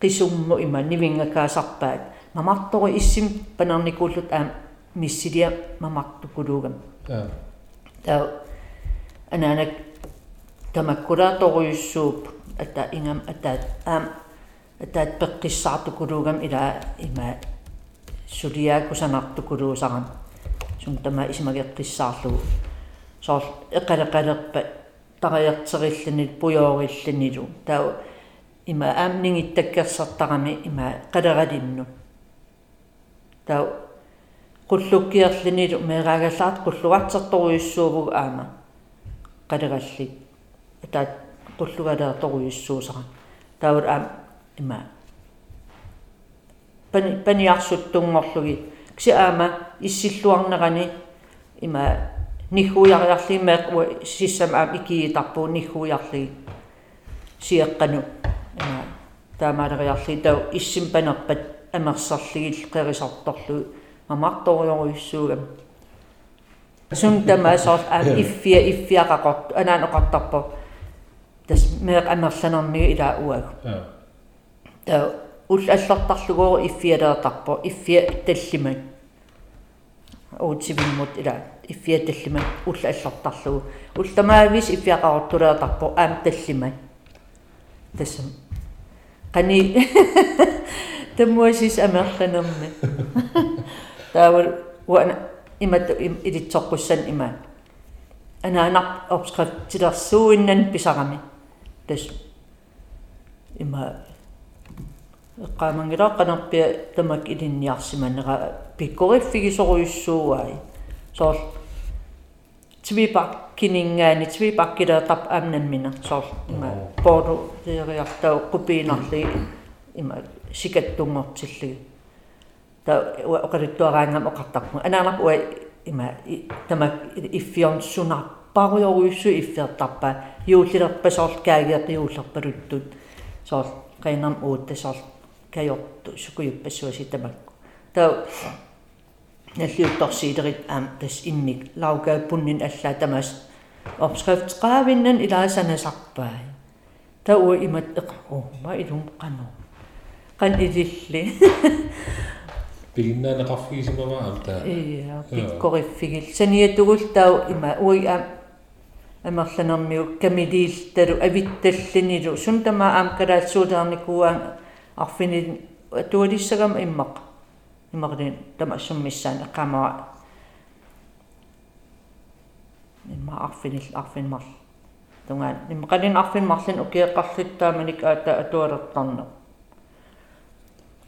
qisummu ima nivingakaasarpaat mamartoru issim panarnikullut aam missilia mamartukuluugam ja таа ананак тамаккулааторуйуссууп ата ингам атаат аам атаат пеққиссаартукулуугам ила има сулиаакусанартукулуусарам сум тама исмагеққиссаарлугу соор эққалеқалерпа тариартерилланит пуйоорилланилу таа има аамнингиттаккерсартарами има қалералинну таа qullukkierlinit meeraaгаllaart qulluartertoruissuuvugu aama qalераллит атаат qullugalерторуйуссуусара таавал аам има пани паниарсуттунгорлуги кси аама иссиллуарнерани има нихуяриарлимеэк сиссам аам икиитарпуу нихуярлиги сиэккану има таамаалериарли тау иссим sun tama soort am iffia iffiaqaqort anaan oqartarpo tas meeq amerlanermigu ila uag Ja. ta ul аллартарлугоо иффиалеэртарпо иффия таллиман уутсивиммут ила иффия таллиман ул аллартарлугу ултамаавис иффиақарортулеэртарпо аам таллиман тассам qani таммуасис амерланерми таавал уана имат илитсоққуссан има анаанар обскриптилерсууиннан писарами тас има эққаамангила канарпиа тамак илинниарсиманера пиккориффигисоруйуссууаи соор твипак кинингаани твипаккилеэқап аамнаммина соор има боору теериартау қупиинарли има сикаттунгортиллиги та оқалиттуараангам оқартарпу анаанап уа има тамак иффион сунар париоруйссу иффиертарпа юуллерпасоор каагиақиууллерпалуттут соор qeinam uutte sor kajortu sukujuppassуаси тамакку таа наллиутторсиилерит аам тас инник лаугааппуннин аллаа тамаас opskriftsqaavinnan ilaasанасарпаа таа уа имат эққу ма илум қану қан илилли пигиннаанеқарфигисимава амта ия пиккориффигил саниатугул таа има уи аам амерланермиу камилииллталу авитталлинилу сунтама аам калаатсуулерникуаан арфини туалиссагам иммақ 今まででもしょみしゃんかま ما عارفين إيش عارفين مر تمام لما قاعدين عارفين مرسين أوكي قصيت تامنك اتا اتور الطن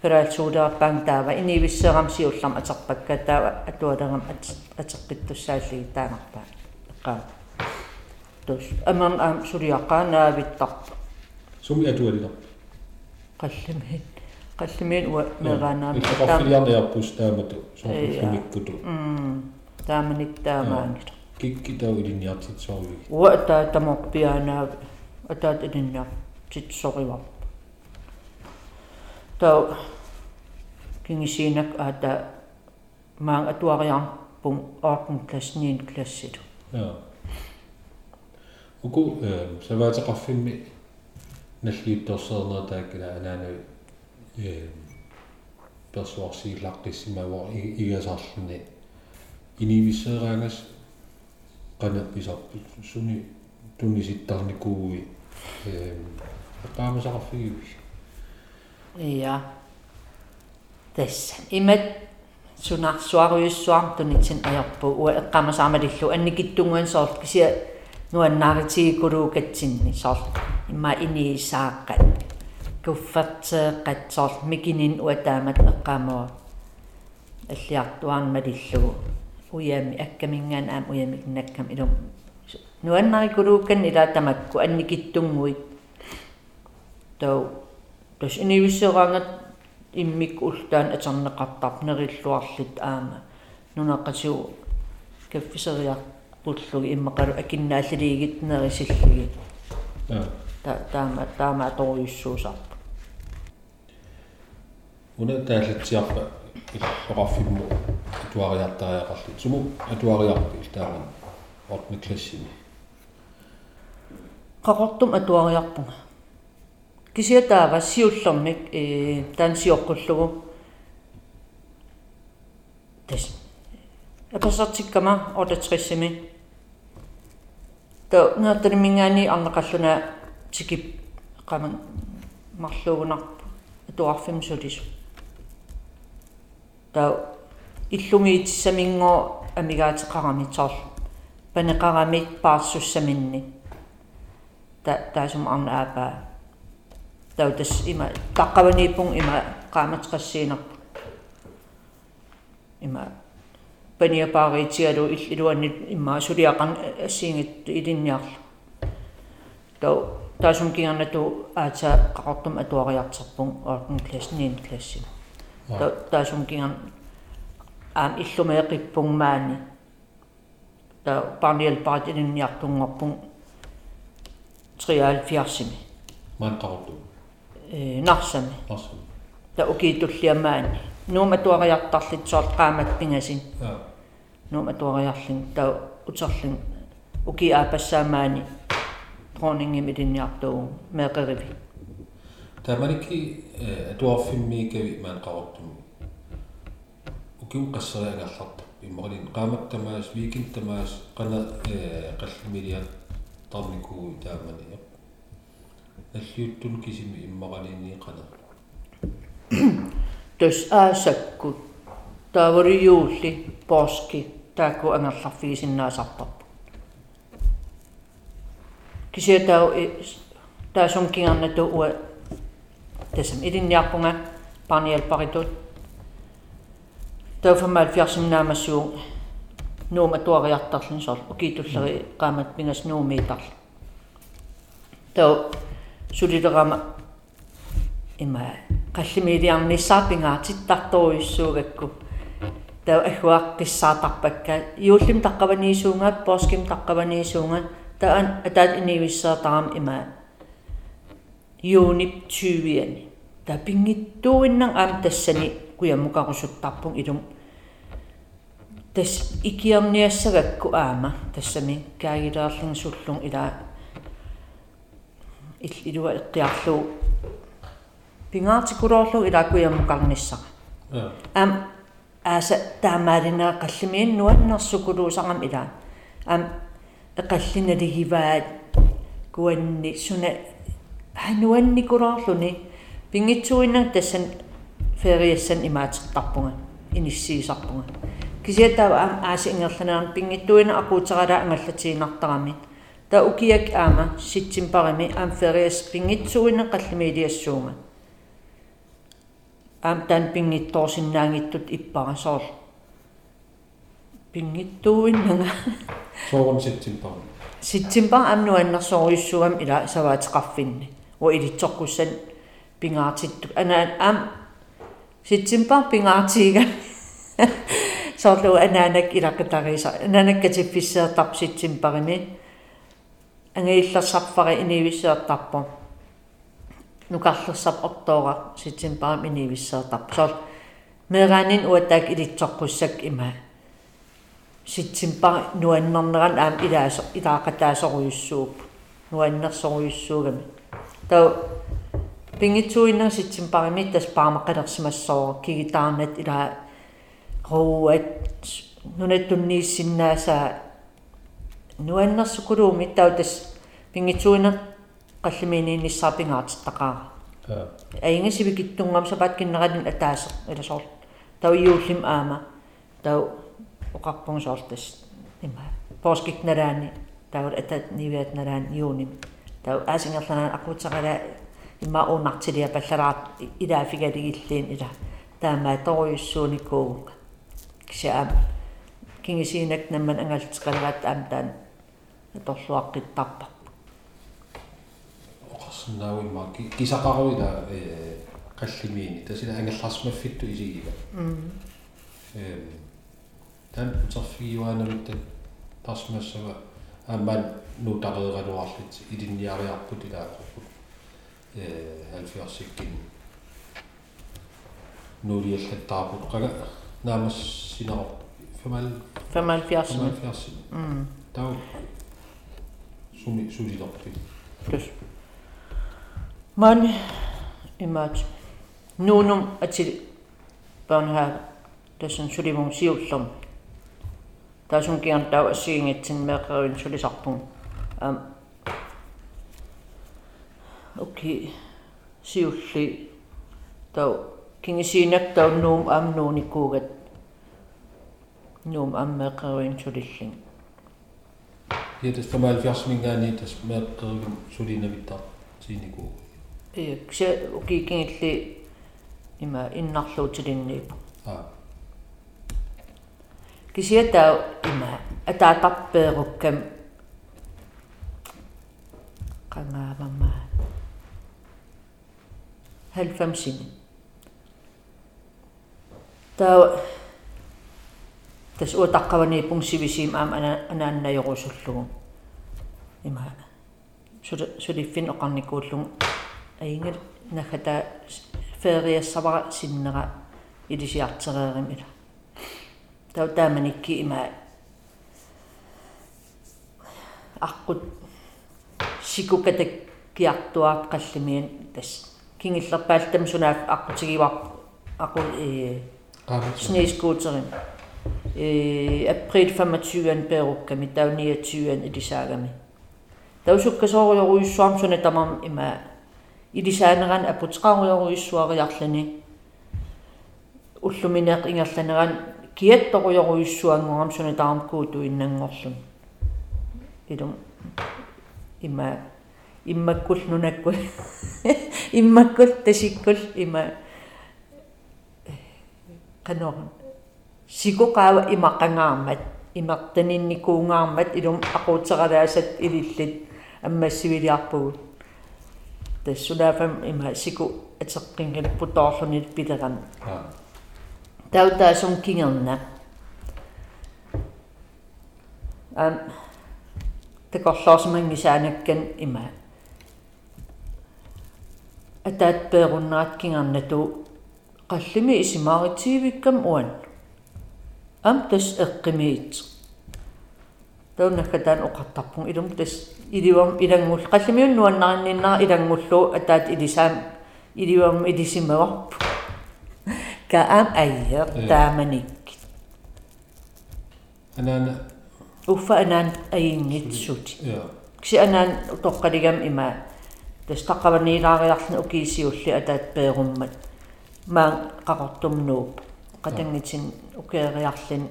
فرال سودا بان تابا اني بس غمسي وسام اتقبك كتا اتور غم اتقبت تسالي تانقتا قام دوس أمان أم سوريا قانا بالطب سمي اتوري طب قسمهن мераанаами иккақарфилиарниарпус таамату сумиккуту тааманик таамаангит кикки тау илинниартитсоруги уа таа таморпианаа атаат илинниар титсоривар таа кингисинак аата маан атуариарпун 8 класс 9 классит ja уку э саваатеқарфимми наллиутторсернера тааккала анаана э персуарсииллаққиссимавоо игасаарлни инивиссераангас qanappisarpu suni tunnisittarnikuugi э qaamisaqarfigivi ja tässä imet sunarsuariussuar tunitsin ajarpu ua eqqamasaamалиллу анникиттунгуан соорт кisia нуаннааритигикулуукатсинни соорт имма иниисааққат куффертеэққат соорт микинин уатаамат эққамоо аллиартуармалиллугу уями аккамингаан аам уями наккам илум. Нуаннарикулууккан илаатамакку анникиттунгуит тау тас инивиссераангат иммик ултаан атернеқартар нериллуарлит аама. Нунаққасуу каффисериартуллуги иммақалу tämä, tämä toissuus appa. Una tählitsiappa raffimu tuariattaa ja kallit. Sumu tuariappi täällä on otmi klessini. Kakottum tuariappunga. Kysyä täällä siullomnik tämän sijokkuluvu. Tässä. Epäsatsikkama otetrissimi. Tuo, näyttäni niin annakasuna тикип qamang марлуугунарпу атуарфим сулису та иллумиитиссамингоо амигаатеқарами тоор панеқарамик паарсуссаминни та таасум арна аапаа таутас има таққаванииппун има qaamateqassiinarpu има паниапаариитиалу илуаннит имма сулиақан ассиингит илинниарлу тау таасум кигарнату аата қақортум атуариартерпун 8 класс 9 классим тау таасум кигар аам иллумеэқиппунгмаани тау парниалпаат илинниартунгорпун 73-сими маантаруту э нарсами арсу та укиитуллиамаани нуума groningen med din jagdo med revi. Der man ikke du har film mig i man qort. Og kun qasra ila hat i Malin qamat tamas weekend Det qana qallmiliya tarniku taamani. Alliuttun kisimi immagalini qana. Tus aasakku taavori juulli poski taaku angallarfiisinnaasarpap. Кисиатау таасум кингарнату уа тасам илинниарпунга парниалпаритут тауфамаал фиарсимнаамассуу нуума туариартарлун сор укиитуллери qaamат пингас нуумиитарл тау сулилерама има qallimiliarnissaapingaatittарторуйссуугакку тау ахуақ қиссаатарпакка иуллим таққаваниисуунгаат порским таққаваниисуунгаат таан атаат инивиссаатарам има юнип 20-ани та пингиттууиннан аам тассани куяммукарусуттарпун илум тас икиарниассагакку аама тассами каагилаарлин суллун илаа ил илуа эққиарлуу пингаатикулоорлу илаакуяммукарниссара ам ааса таамаалинаа қаллимиин нуаннерсукулуусарам илаа ам эқаллиналигиваат куанни суна хануанникулоорлуни пингитсуиннан тассан фериассан имаатертарпунга иниссиисарпунга кисиатаа ам ааси ингерланеран пингиттуина акуутерала ангаллатиинартарамит та укиак аама ситсимпарами ам фериас пингитсуина қаллимилиассуунга ам тан пингитторсиннаангиттут иппара соор пингиттуиннага соорун ситсимпар ситсимпар амнуаннерсориуссугам ила саваатеқарфинни уа илитсоркуссан пингаатитту ана ам ситсимпар пингаатиига соорлу анаанак илаққитариса анаанаккатипписсеэртарп ситсимпарими ангииллерсарфари инивиссеэртарпо нукарлерсап ортоора ситсимпарам инивиссеэртарп соор меранин уатаак илитсоққуссак има ситсимпар нуаннернеран аам илаасо илаақатаасоруйуссууп нуаннерсоруйуссуугами тау пингитсуиннер ситсимпарими тас паамаққалерсимассоо кигитаарнат илаа роуат нунаттуннииссиннаасаа нуаннерсукулууми тау тас пингитсуиннер qalliminiinnissaapingaatittaqaara аингасивикиттунгам сапаат атаасер иласоор тау иууллим аама тау оқарпунгсоортас има поскикнараани тау атат нивиат нарaan юуним. Тау аасингерланаа акуутсарала имма уунартилиа паллалаат илаафигалигиллиин ила таамаа торуйуссууникуугук кисаам кингисиинак намман ангалтеқалаат аам таан. Аторлуаққиттарпа оқарсиннаауимма кисақаруила э қаллимиини тасила ангерларсмаффитту исигива э тан утерфигиуаанамиттат тарсмассава аамаан нутареералуарлит илинниариарпут илаақорпут э алфиарсиккин нуулиаллаттаарпут қага наамас синеро 5 75 75 м тау суми сулилорпит плюс man имаат нуунум атил børnehave тасын сулимун сиуллерм таасун киан таа ассиингитсин меэкъерин сулисарпун ам окей сиулли тау кингисиинак тау нуум ам нууникуугат нуум ам меэкъерин сулиллин Ja, das 75 mingaani tas meeqqergin sulinavittar tiinikuu. Iya, kse ukikingilli ima innarluutilinniipu. Аа. Kisiatau ima ataatappeerukkam qangaavamma 90 таа тас уутаққаванииппун сивисиим аама ана анааннаёрусуллугу има. Сули сулиффин оқарникууллугу аингал нахата фериассавара синнера илисиартереерим ила тау тааманикки има. Аққут сикукатак киартуаат қаллимиан тас. Кингиллерпаалтам сунаак аққутигивар ақу э снеискуутерин э април 25 перукками тау 29 илисаагами таусуккасоориоруйуссуарм суна тамам има. Илисаанеран апутеқаруйоруйуссуариарлани уллуминеқ ингерланеран киатторуйоруйуссуангорам суна таармкууту иннангорлун илум има иммаккул нунаккул иммаккул тасиккул има канорн сикоqaава имаққангаармат имартанинникуунгаармат илум aquuтералаасат илиллит аммассивилиарпугут тассунафам има сику атеққингал путоорлунит пилеран таутаасун кингерна ам такорлоосмангисаанаккан има атаат пееруннаат кингарнату qalлими исимааритсиивиккам уан. Ам тас эққимиит таунаккатаан оқартарпун илум тас иливам илангул. Қаллимиун нуаннаринниннаа илангуллу атаат илисаам иливам илисимаварпу каам айер тааманик анаана уффа анаан аингитсут я кси анаан тоққалигам има тас таққаванилаариарлни укиисиулли атаат пееруммат маан qaqortumnuup qatangitsin ukeeriarlin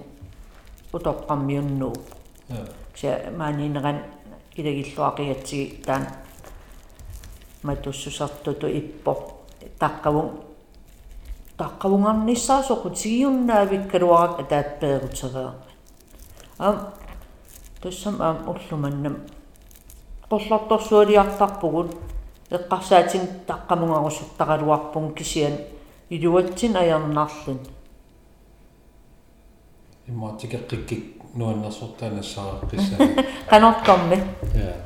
utoqqammiunnuup я sia maaniineran ilegilluaqigatsigi taan. Matussusartutu ippo taqqavun taqqavungarnissaasoqutigiunnaavikkaluarak ataatpeerutereerma am тассам аам уллуманнам. Qollartorsualiartarpugut эққарсаатин таққамунгарусуттаралуарпун кисиан илуатсин аярнарлин иммаатикеққиккик нуаннерсортаанассааққиссаа <laughs> канортарми я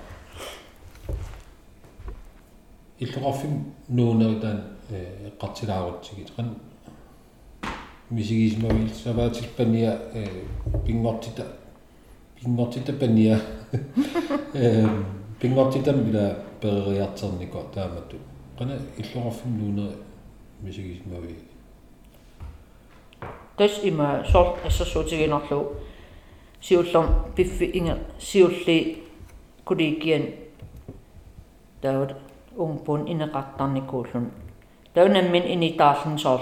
иллоқарфим нуунеритаан э эққартилаарутсигит қан мисигисмавил саваатилпания э пингортита пингортита пания э пингортитам ила перериартернико таамату қана иллоқарфим нуунери мисигисмави тас има сор ассасуутигинерлу сиуллерм пиффи инга сиулли куликиан таут унгпун инеқартарникууллун таунаммин инитаарлун соор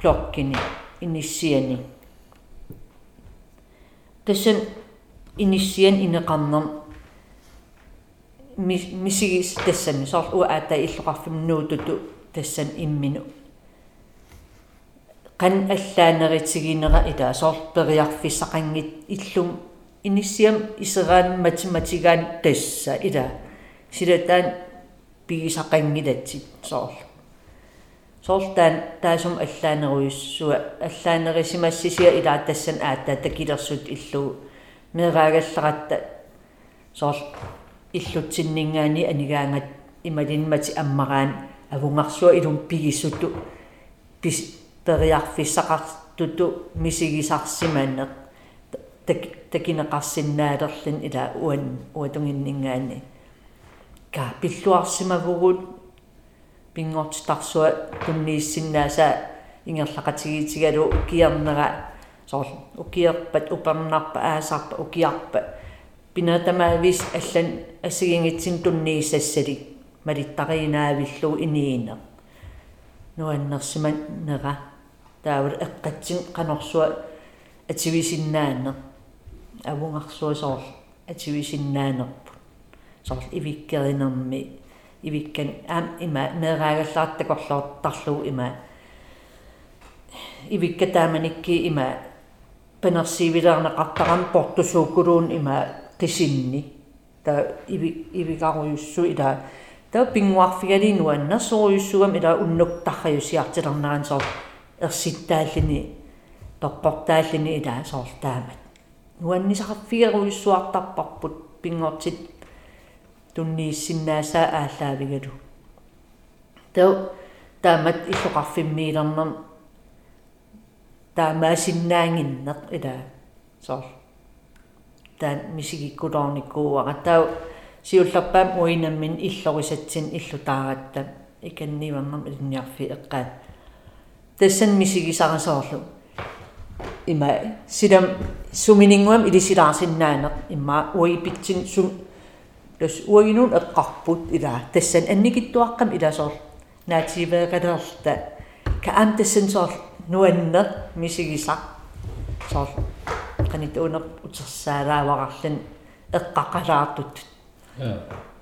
плоккини иниссиани тассан иниссиан инеқарнерм мисигис тассани соор уа аата иллоқарфим нуутуту тассан иммину qan allaaneritigинера ила соорпериарфиссақангит иллум. Иниссиам исерaan математигаан тасса ила силатаан пигисақангилатсит соор соорлтаан таасум аллаанеруйуссуа аллаанерисимассисиа илаа тассан аатта такилерсут иллу мераагалларатта соор иллутсиннингаани анигаангат ималинмати аммараан авунгарсуа илум пигиссуту пис периарфиссақартуту мисигисарсимаанеқ так такинеқарсиннаалерлин ила уан уатунгиннингаани ка пиллуарсимавгут пингортитарсуа туннииссиннааса ингерлақатигиитигалу укиарнера соор укиерпат упернарпа аасарпа укиарпа. Пинатамаавис аллан ассигингитсин туннииссассали малиттаринаавиллу иниина нуаннерсиман нера таавал эққатсин қанорсуа ативисиннаанер. Авунгарсуа соор ативисиннаанерпу. Соор ивиккеринерми ивиккан аам има неераагаллаартакорлоортарлу има ивиккатааманикки има панерсивилернеқартарам портусуукулуун има қисинни та иви ивикаруйуссу ила та пингуарфигалинуаннерсоруйуссугам ила уннуктарриусиартилернаран соор ерситтааллини торпортааллини ила соор таамат нуаннисақарфигеруйуссуартарпарпут пингортит туннииссиннаасаа ааллаавигалу тау таамат иллоқарфиммиилернер таамаасиннаангиннеқ ила соор таан мисигиккулорникууара тау сиуллерпаам уинаммин иллорисатсин иллутааратта. Иканниварнам илниарфи эққаат тассан мисигисарасоорлу има сидам суминингуам илисилаарсиннаанеқ имма уипитсин сум лус уинун эққарпут ила тассан анникиттуаққам иласоор наативеэқалерта каам тассан соор нуаннер мисигисақ соор qanit uner utersaalaavaqarlan eqqaqalaartut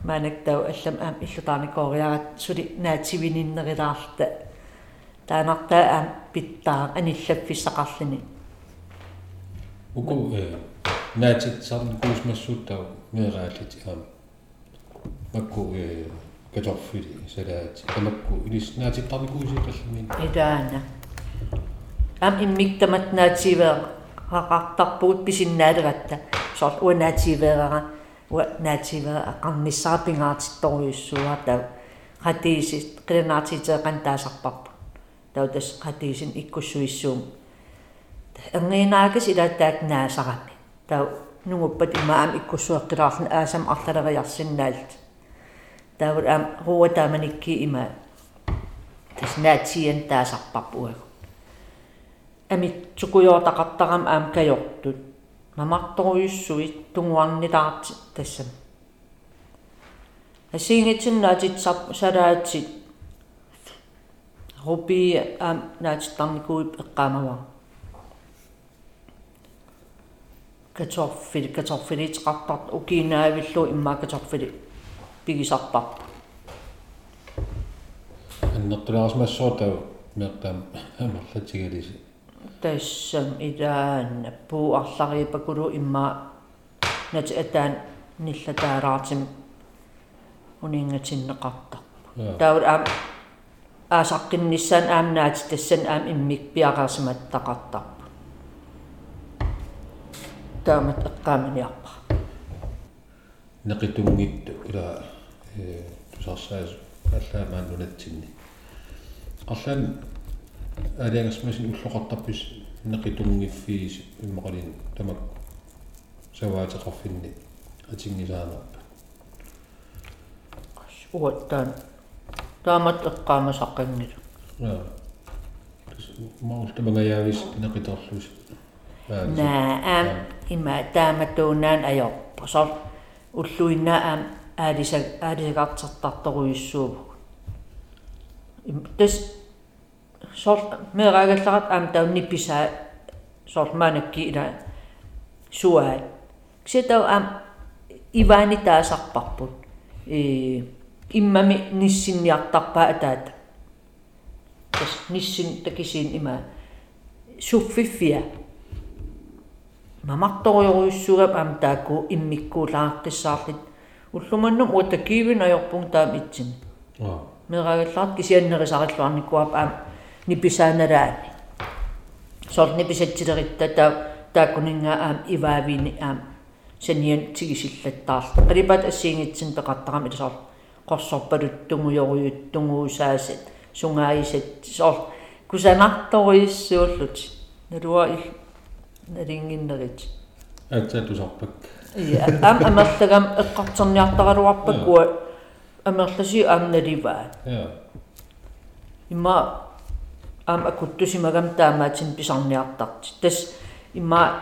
maanak tau allam aam illutaanikoriarat suli naativininnerilаарta таанарта аам питтаа аниллаффиссақарлини уку э наатит сарн куусмассууттаа меераалит аам макку э каторфили салаати тамакку илис наатиттарникуусииталлумин идаана аам иммиктамат наативеэ хақартарпугут писиннаалератта соор уанаативеэрара уа наативеэ ақарниссаапингаатитторюссуа тау хатиисит қиланаатитеэқан таасарпарпу тау тас хатиисин иккуссуиссуум эрнинаагис илааттаат наасарами тау нугуппат имаам иккуссуэққилаарлун аасам арлалериарсиннаалт тау ам руутааманикки има. Тас наатиан таасарпарпуагу ами цукуйоотақартарам аам кайортут мамарторуйуссуит тунгуарнилаарти тассам. Асингитсиннаатит салаатит руби аам наатиттарникууип эққаамава каторфили каторфилитеқартарт укинаавиллу имма каторфили пигисарпарпа аннертулаарсмассуутау меққам амерлатигалиси тассам илаанна пуу арлариипакулу имма. Нати атаан ниллатаалаартим унингатиннеқартар таул аам аасаққиннissaан аамнаати тассан аам иммик пиақарсиматтақартарпу таамат эққааминиарпа неқитунгитту ила э тусарсаас аллаамаан нунатсинни арлаан алиангасмасин уллоқартарпис неқитунгиффиис иммақалин тамак саваатеқарфинни атингисаанерпа уаттаан таамат эққаамасаққангилу я маус тамагаяавис неқиторлус наа аам има тааматуунаан аёрпа сор уллуиннаа аам аалиса аалисагартертарторуйуссууву тас сор мерагалларат аам таунниппиsaa сор маанакки ила суаа ксетау аам ивани таасарпарпут э иммами ниссинниартарпаа атаата тас нисsin такисин има суффиффиа мамарторюруйуссугап аам таакку иммиккуулааққиссаарлит уллуманнум уатакиивин аёрпун таам итсин аа мерагалларат кисианнерисариллуарникуап аам ниписааналаани сор ниписатсилеритта таа тааккунинга аам иваавини аам саниан тигисиллаттаарла qalipat ассиингитсин пеқартарам илсоор qorsorpalut tunguyorujuttungusaasit sungaisat sor kusanartoruissuullut nalua il налингиннерит атсатусарпак я ам амерлагам эққартерниартараluarpakua амерласи аамналиваа я имма аам акуттусимагам таамаатин писарниартарти тас имма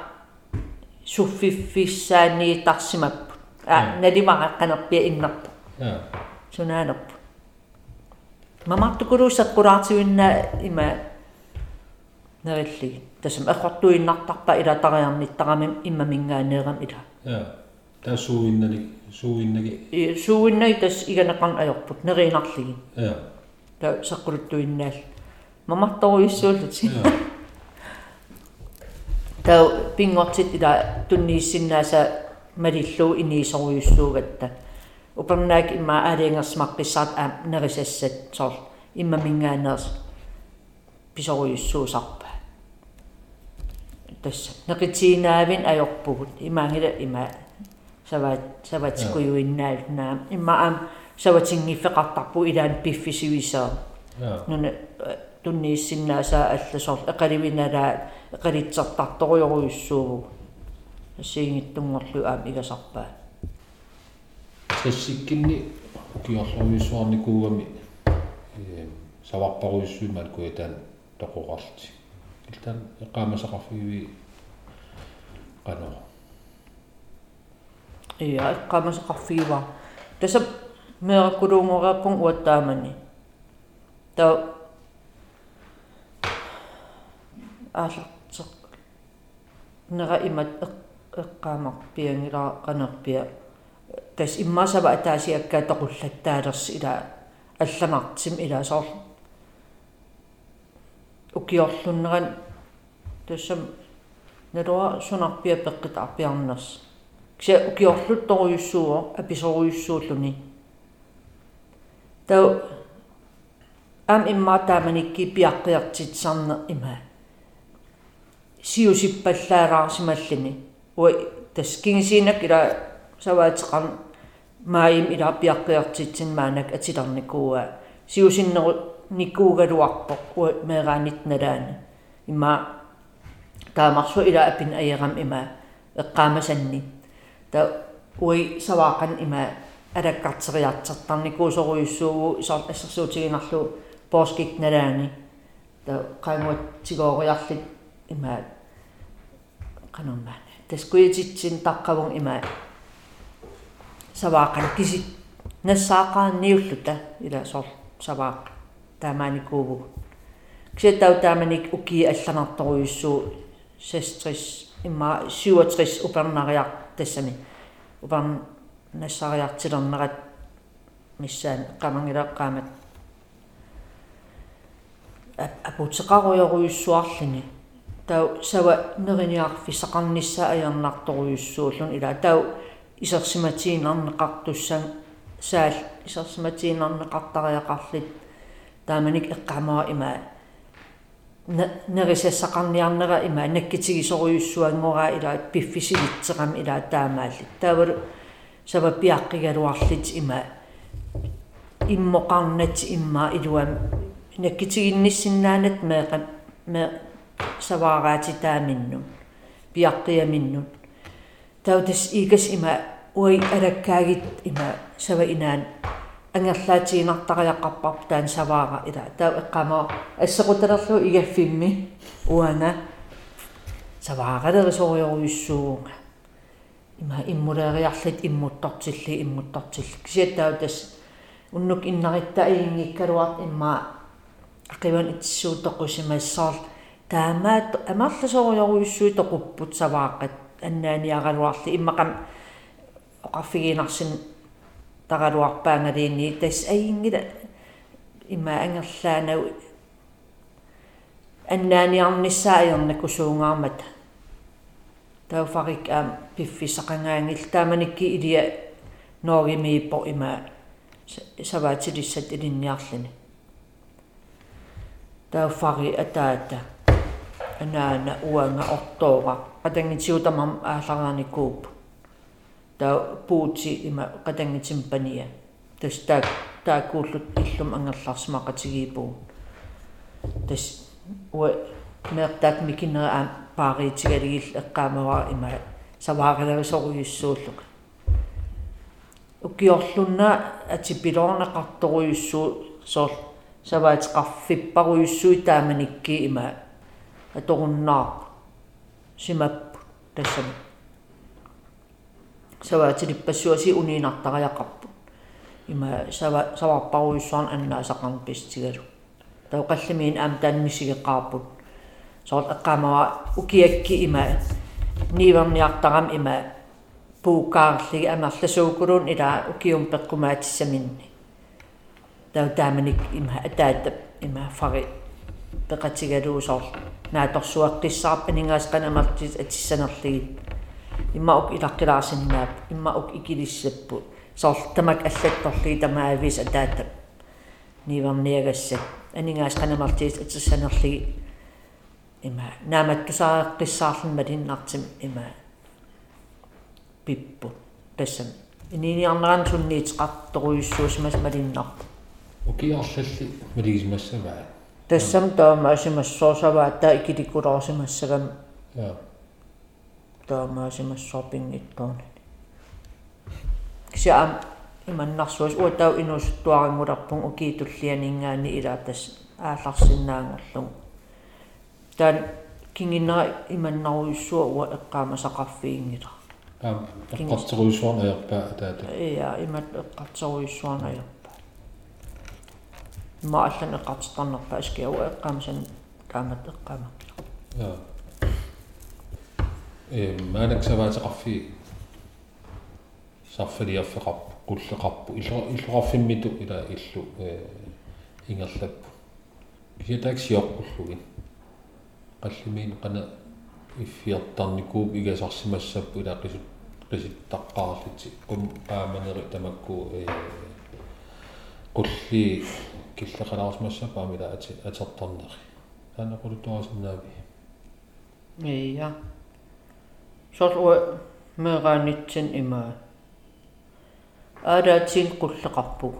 суффиффиссаани тарсимаппу а наливааққанерпиа иннарпу. Я сунаанерпу мамартукулуссаққулаартивинна има нарилли тасам аққартуиннартарпа илатариарниттарамим иммамингаанеерам ила я таа сууиннани сууиннаги и сууиннай тас иганеқарн аёрпут неринарлиги я та саққулуттуиннаал мамарторуиссууллут таа пингортит ила туннииссиннааса малиллуу инисоруйуссуугатта упернаак имма аалиангерсмаққиссаат аа нерисассат соор иммамингаанерс писоруйуссуусарпа тасса неқитиинаавин аёрпугут имаангила има саваат саватикуюиннаавнаа имма аам саватингиффеқартарпу илаан пиффисивисаа нуна туннииссиннаасаа алласоор эқаливиналаа эқалитсертарторуйоруйуссууву ассиингиттунгорлу аам игасарпаа тассиккинни киорлуйуссуарникуугами э саварпаруйуссуимаат куятаан тоқоқарти Илтан эққаамасақарфиуи qano иа эққаамасақарфиуа тасап меэққулуунгореаппун уаттаамани. Таа аалертеқ нера имат эққаамарпиангила qanерпиа тас иммасава атаасиаккаа тоқуллаттаалерс ила алламартим илаасоор укиорлуннеран тассам налуа сунарпиа пеққит арпиарнерс кися укиорлутторуйуссуо аписоруйуссууллуни тау ам имма тааманикки пиаққиартитсарне има сиусиппаллаараарсималлини уи тас кингисинак ила саваатеқар маим ила пиаққиартитсин маанак атиларникууа сиусиннеру никуугалуарпоқ уа меераанит налаана имма таамарсу ила апин аерам има эққаамасанни та уи саваақан има алаккартериартартарникуусоруйуссуугу исар ассерсуутигинарлу пооскик налаани та қаангуат тигоориарлит има канаммаана таскуититсин таққавун има саваақан кисит нассаақаанниуллута ила сор саваақ таамааникуугу ксетау тааманик уки алланарторуйуссуу 60 имма 67 упернариар тассами упарн нассариартилернерат миссаан qamangilaqaamat апутеқаруйоруйуссуарлини тау сава нерiniarfissaqarnissa аярнарторуйуссууллун ила тау исерсиматиинарнеқартуссан саал исерсиматиинарнеқартариақарлит тааманик эққамаа има нерисассақарниарнера има наккитигисоруйуссуангораа илаат пиффисилитсеқам илаа таамаалли таавал сава пиаққигалуарлит има иммоқарнат имма илуам наккитигинниссиннаанат меэқа ме саваараати тааминну пиаққиаминнут таутас игас има уи алаккаагит има сава инаан ангерлаатигинартариаққарпарп таан саваара ила таа эққама ассеқуталерлу игаффимми уана саваагалерисориоруйуссуунга има иммулериарлит иммуттортилли иммуттортилли кисиаттаа тас уннук иннариттаа иингиккалуарт имма ақиван итсуутоқусимассаар таамаат амарласориоруйуссуи тоқуппут савааққат. Аннааниагалуарли иммақам оқарфигинарсин тагалуарпаангалиинни тас аингила има ангерлаанау аннааниарниссааернаку суungаармат тауфарик аам пиффисақангаангил тааманикки илия ноогимииппо има саваатилиссат илинниарлини тауфари атаата анаана уанга ортоора атангитиутамам аалларааникууп таа пуути има qatangitsimпания тас таа таакууллут иллум ангерларсмақатигиипуу тас уа мертак микинера а пааритигалигил эққаамава има саваагалерисоруйуссууллук укиорлунна атипилорнеқарторуйуссуу соор саваатеқарфиппаруйуссуи тааманикки има. Аторуннаар симаппу. Тассами саваатилиппассуаси униинартариақарпу има сава саварпаруйуссуарн аннаасақарн пистигалу тауқаллимиин аам таанмисигеққарпут соорт эққамава укиакки има ниверниартарам има пуукаарлиги амерласуукулуун ила укиум пеққумаатиссаминни тау тааманик има атаата има фари пеқатигалуусоор нааторсуаққиссаарп анингаас канамартит атиссанерлигит иммаук илаққилаарсиннаап иммаук икилиссаппут соор тамак аллатторли тамаавис атаата ниверниагассат анингаас канамартиит атиссанерлиги има. Нааматтусааэққиссаарлун малиннартим има. Пиппу. Тассам. Ининиарнеран сунниитеқарторуйуссуусмас малиннарпу укиарлалли малигисмассаваа тассам таама асимассоорсаваа таа икиликкулоорсимассагам я таамаасимассорпингитторни кися ам иманнарсуус уатау инуусуттуарингуларпун укиитуллианингаани илаа тас аалларсиннаангорлугу таан кингиннера иманнаруйуссуа уа эққаама сақарфиингила аам эққартеруйссуарнаерпаа таата иа имат эққартеруйуссуарнаерпаа мааллан эққартертарнерпаа аскиауа эққаамасан таамат эққаама я э маанаксаваатеқарфи сарфалиарфеқарпу qulleqarpu иллуqarfimmitu ila illu ingerlappu киситааксиоққуллугин қаллимиин қана иффиартарникууп игасарсимассаппу ила қисут қиситтаққаарлити қум ааманери тамакку э qulli киллеқалаарсмассапаами ила ати атертарнери таанеқулутуарасиннаави ия сорла мегаанитсин имаа аалаатсин qulleqarpug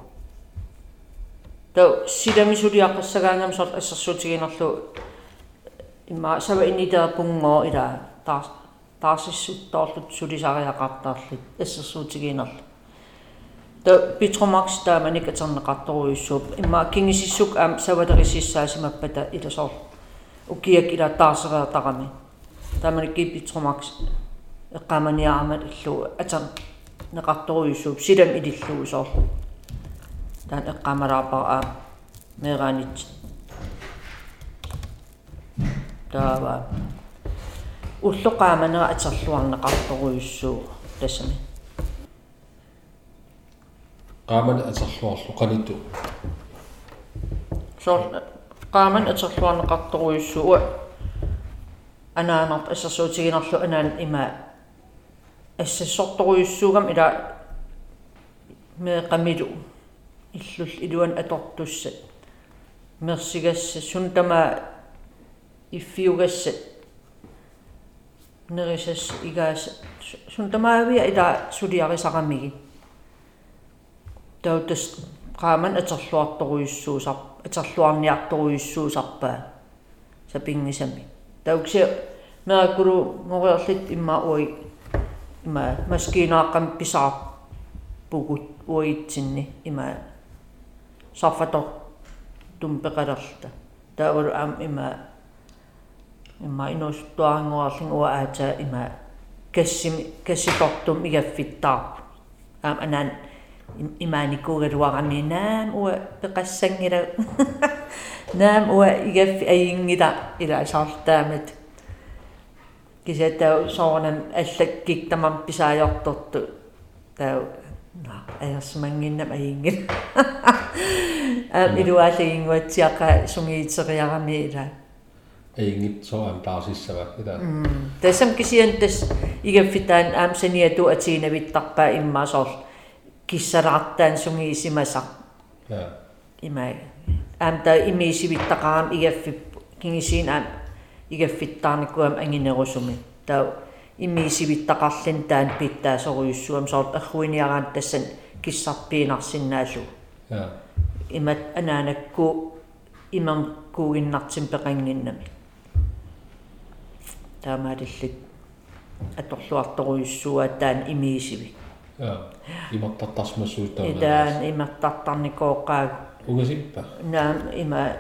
тау силамисулиаққассагаангам сор ассерсуутигинерлу имма сава инитаапунгоо ила таас таасиссуттоорлут сулисариақартаарлит ассерсуутигинерлу та питромакс тааманик атернеқарторуйуссууп имма кингисиссук аам савалерисиссаасимаппата иласоор укиак ила таасереартарами тааманик ки питромакс эққаманиарамат иллу атер неқарторуйуссууп силам илиллуусоор таан эққамалаарпара аа мегаанит таава. Уллоқааманера атерлуарнеқарторуйуссуу тассами qaamana aterluarlu qanittu соор qaamан атерлуарнеқарторуйуссуу анаанарт ассерсуутигинерлу анаан има ассассорторуйуссуугам ила меэқамилу иллул илуан атортуссат. Мерсигасса сунтама иффиугассат. Нерисас игаас сунтамаавиа ила сулиарисарамиги таутас qaamан атерлуарторуйуссуусар атерлуарниарторуйуссуусарпаа сапингисами. Таукси меракулу мориорлит имма уи има маскинааққам писаар пугут уитсинни има саффатор тумпеқалерта таавал аам има има инуустуаангуарлин уа аата има кассими касситортум игаффиттаар аам анаан имааникуугалуарами наам уа пеқассангила <laughs> наам уа игаффи аингита ила саартаамат кисатау соорнам аллаккик тамам писаajortortu тау на аерсмангиннам аингил а илуаалигингуатсиақа сунгиитериарами ила аингит соам таасиссава ила тассам кисиан тас игаффитаан аамсаниату атиинавиттарпаа иммаасоор киссалаартаан сунгиисимаса я имаа аамта имиисивиттақарам игаффип кингисиин аам игаффиттаарникуам ангинерусуми таа иммиисивиттақарлин таан питтаасоруйуссуам соорт арруиниараан тассан киссарпиинарсинаалу я имат анаанакку имам куугиннартим пеқангиннами таамаалиллит аторлуарторуйуссуа таан имиисиви я иматтартарсмассуу таа итаан иматтартарникооқаа угасиппа наам има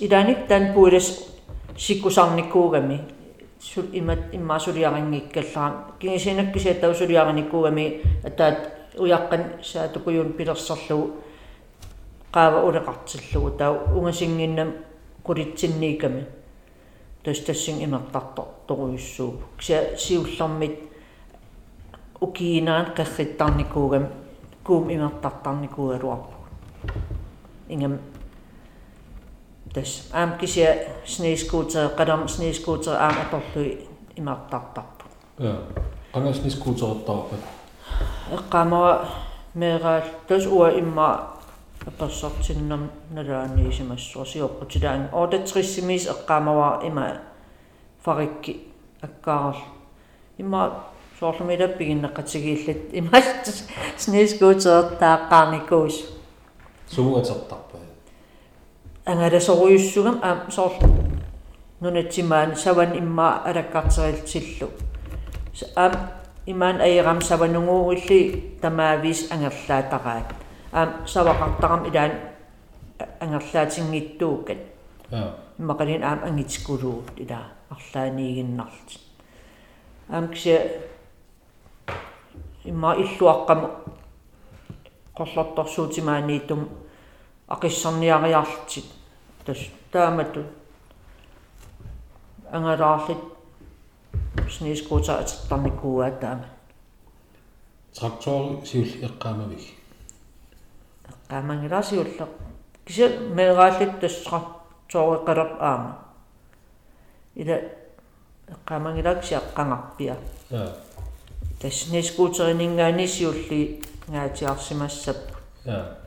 иданик тан пуилас сиккусарникуугами сул имат иммаасулиарингиккаллаа кингисинаккисиаттау сулиариникуугами атаат уяққан саатукуйун пилерсерлугу qaava uleqartillugu tau ungasingginnam qulitsinniikami tastassing imertartor toruyussuu kisa siullermit ukiinaan qerrittarnikuugam kuum imertartarnikuugaluarpu ingam tas aam kisia sneescooter qadam sneescooter aam atorlui imertartarpu ja qangasni skuuterertarpa eqqaamara meeraal tas ua imma апперсартиннам налааниисимассуа сиорпутилаан оотатриссимис эққаамава има фарикки аккаарл има соорлумилаппигиннеққатигииллат има снискуутеэртааққарникуус <laughs> суугатертарпа ангаласоруйуссугам аа соор нунатсимаан саван имма алаккартерилтиллу аам имаан аерам саванугуурилли тамаавис ангерлаатараат аам савақартарам илаан ангерлаатингиттуукат аа иммақалин аам ангитикулуут илаа арлааниигиннарт аам кися имма иллуаққам qollortorsuutimaaniitum aqissarniariartit tas taamatu angalaarlit sniiskuuta atertarnikuua taama трактор сиул эққаамавик qaamangilasiulle kisa meeraallit tassra tooreqqalер aama ila qaamangilaaksi aqqangarpia аа tas sniiskuuteriningaani siulli ngaatiarsimassap аа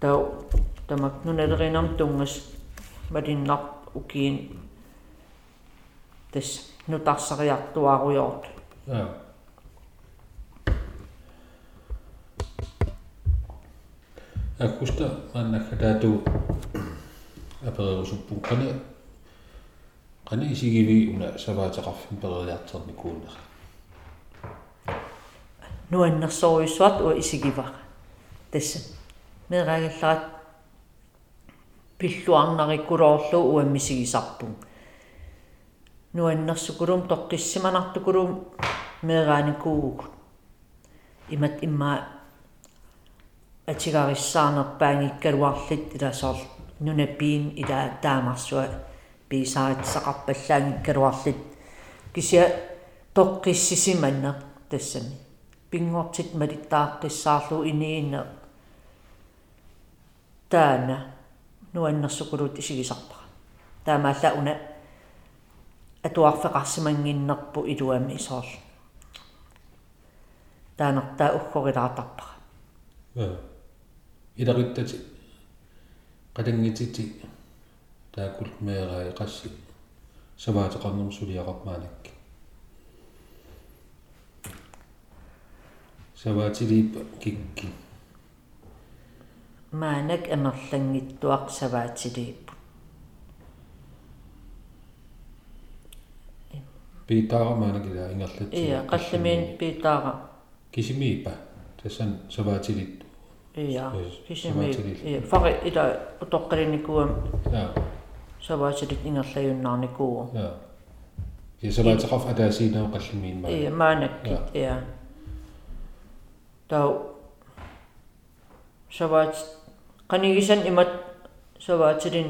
тау тамак нуналеринам тунгас малиннар укиин тас нутарсариартуаруйорт аа аккуста маннаккатаату аперерусуппун кана кана исигиви уна саваатеқарфин перериартерни куунера нуаннерсоруйссуат уа исигивара тасса мерагалларат пиллуарнариккулоорлу уаммисигисарпун. Нуаннерсукулум тоққиссиманартукулум мерааникуугу имат имма атигариссаарнерпаангиккалуарлит иласоор нунапиин ила таамарсуа писааритсақарпаллаангиккалуарлит кися тоққиссисиманнер тассами. Пингортит малиттааққиссаарлу иниинне таана нуаннерсукулут исигисарпара таамаалла уна атуарфеқарсимангиннерпу илуами исоорл таанертаа уггорилаартарпара аа илариттати қалангитити таакул меераа қасси саваатеқарнерм сулиақармаанакки саваатилип кикки маанак амерлангиттуақ саваатилииппу питаарамаанакила ингерлат ия қалламиин питаара кисимиипа тассан саваатилит ия Yes, кисими саваатилит. ия фари ида утоққалиникуам аа саваатилит ингерлаюннаарникуу аа я саваатеқарф атаасинаа қаллимиин маа ия маанаккит ия тау саваат канигисан имат саваатилин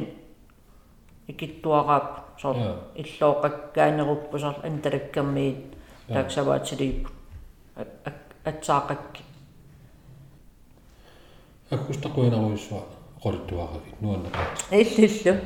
икиттуараап сор Joo. иллооқаккаанеруппусар анталаккаммиит таак саваатилиип атсаақакки. Аккустақуинаруйссуа оқолиттуаравит нуаннеқарт иллиллу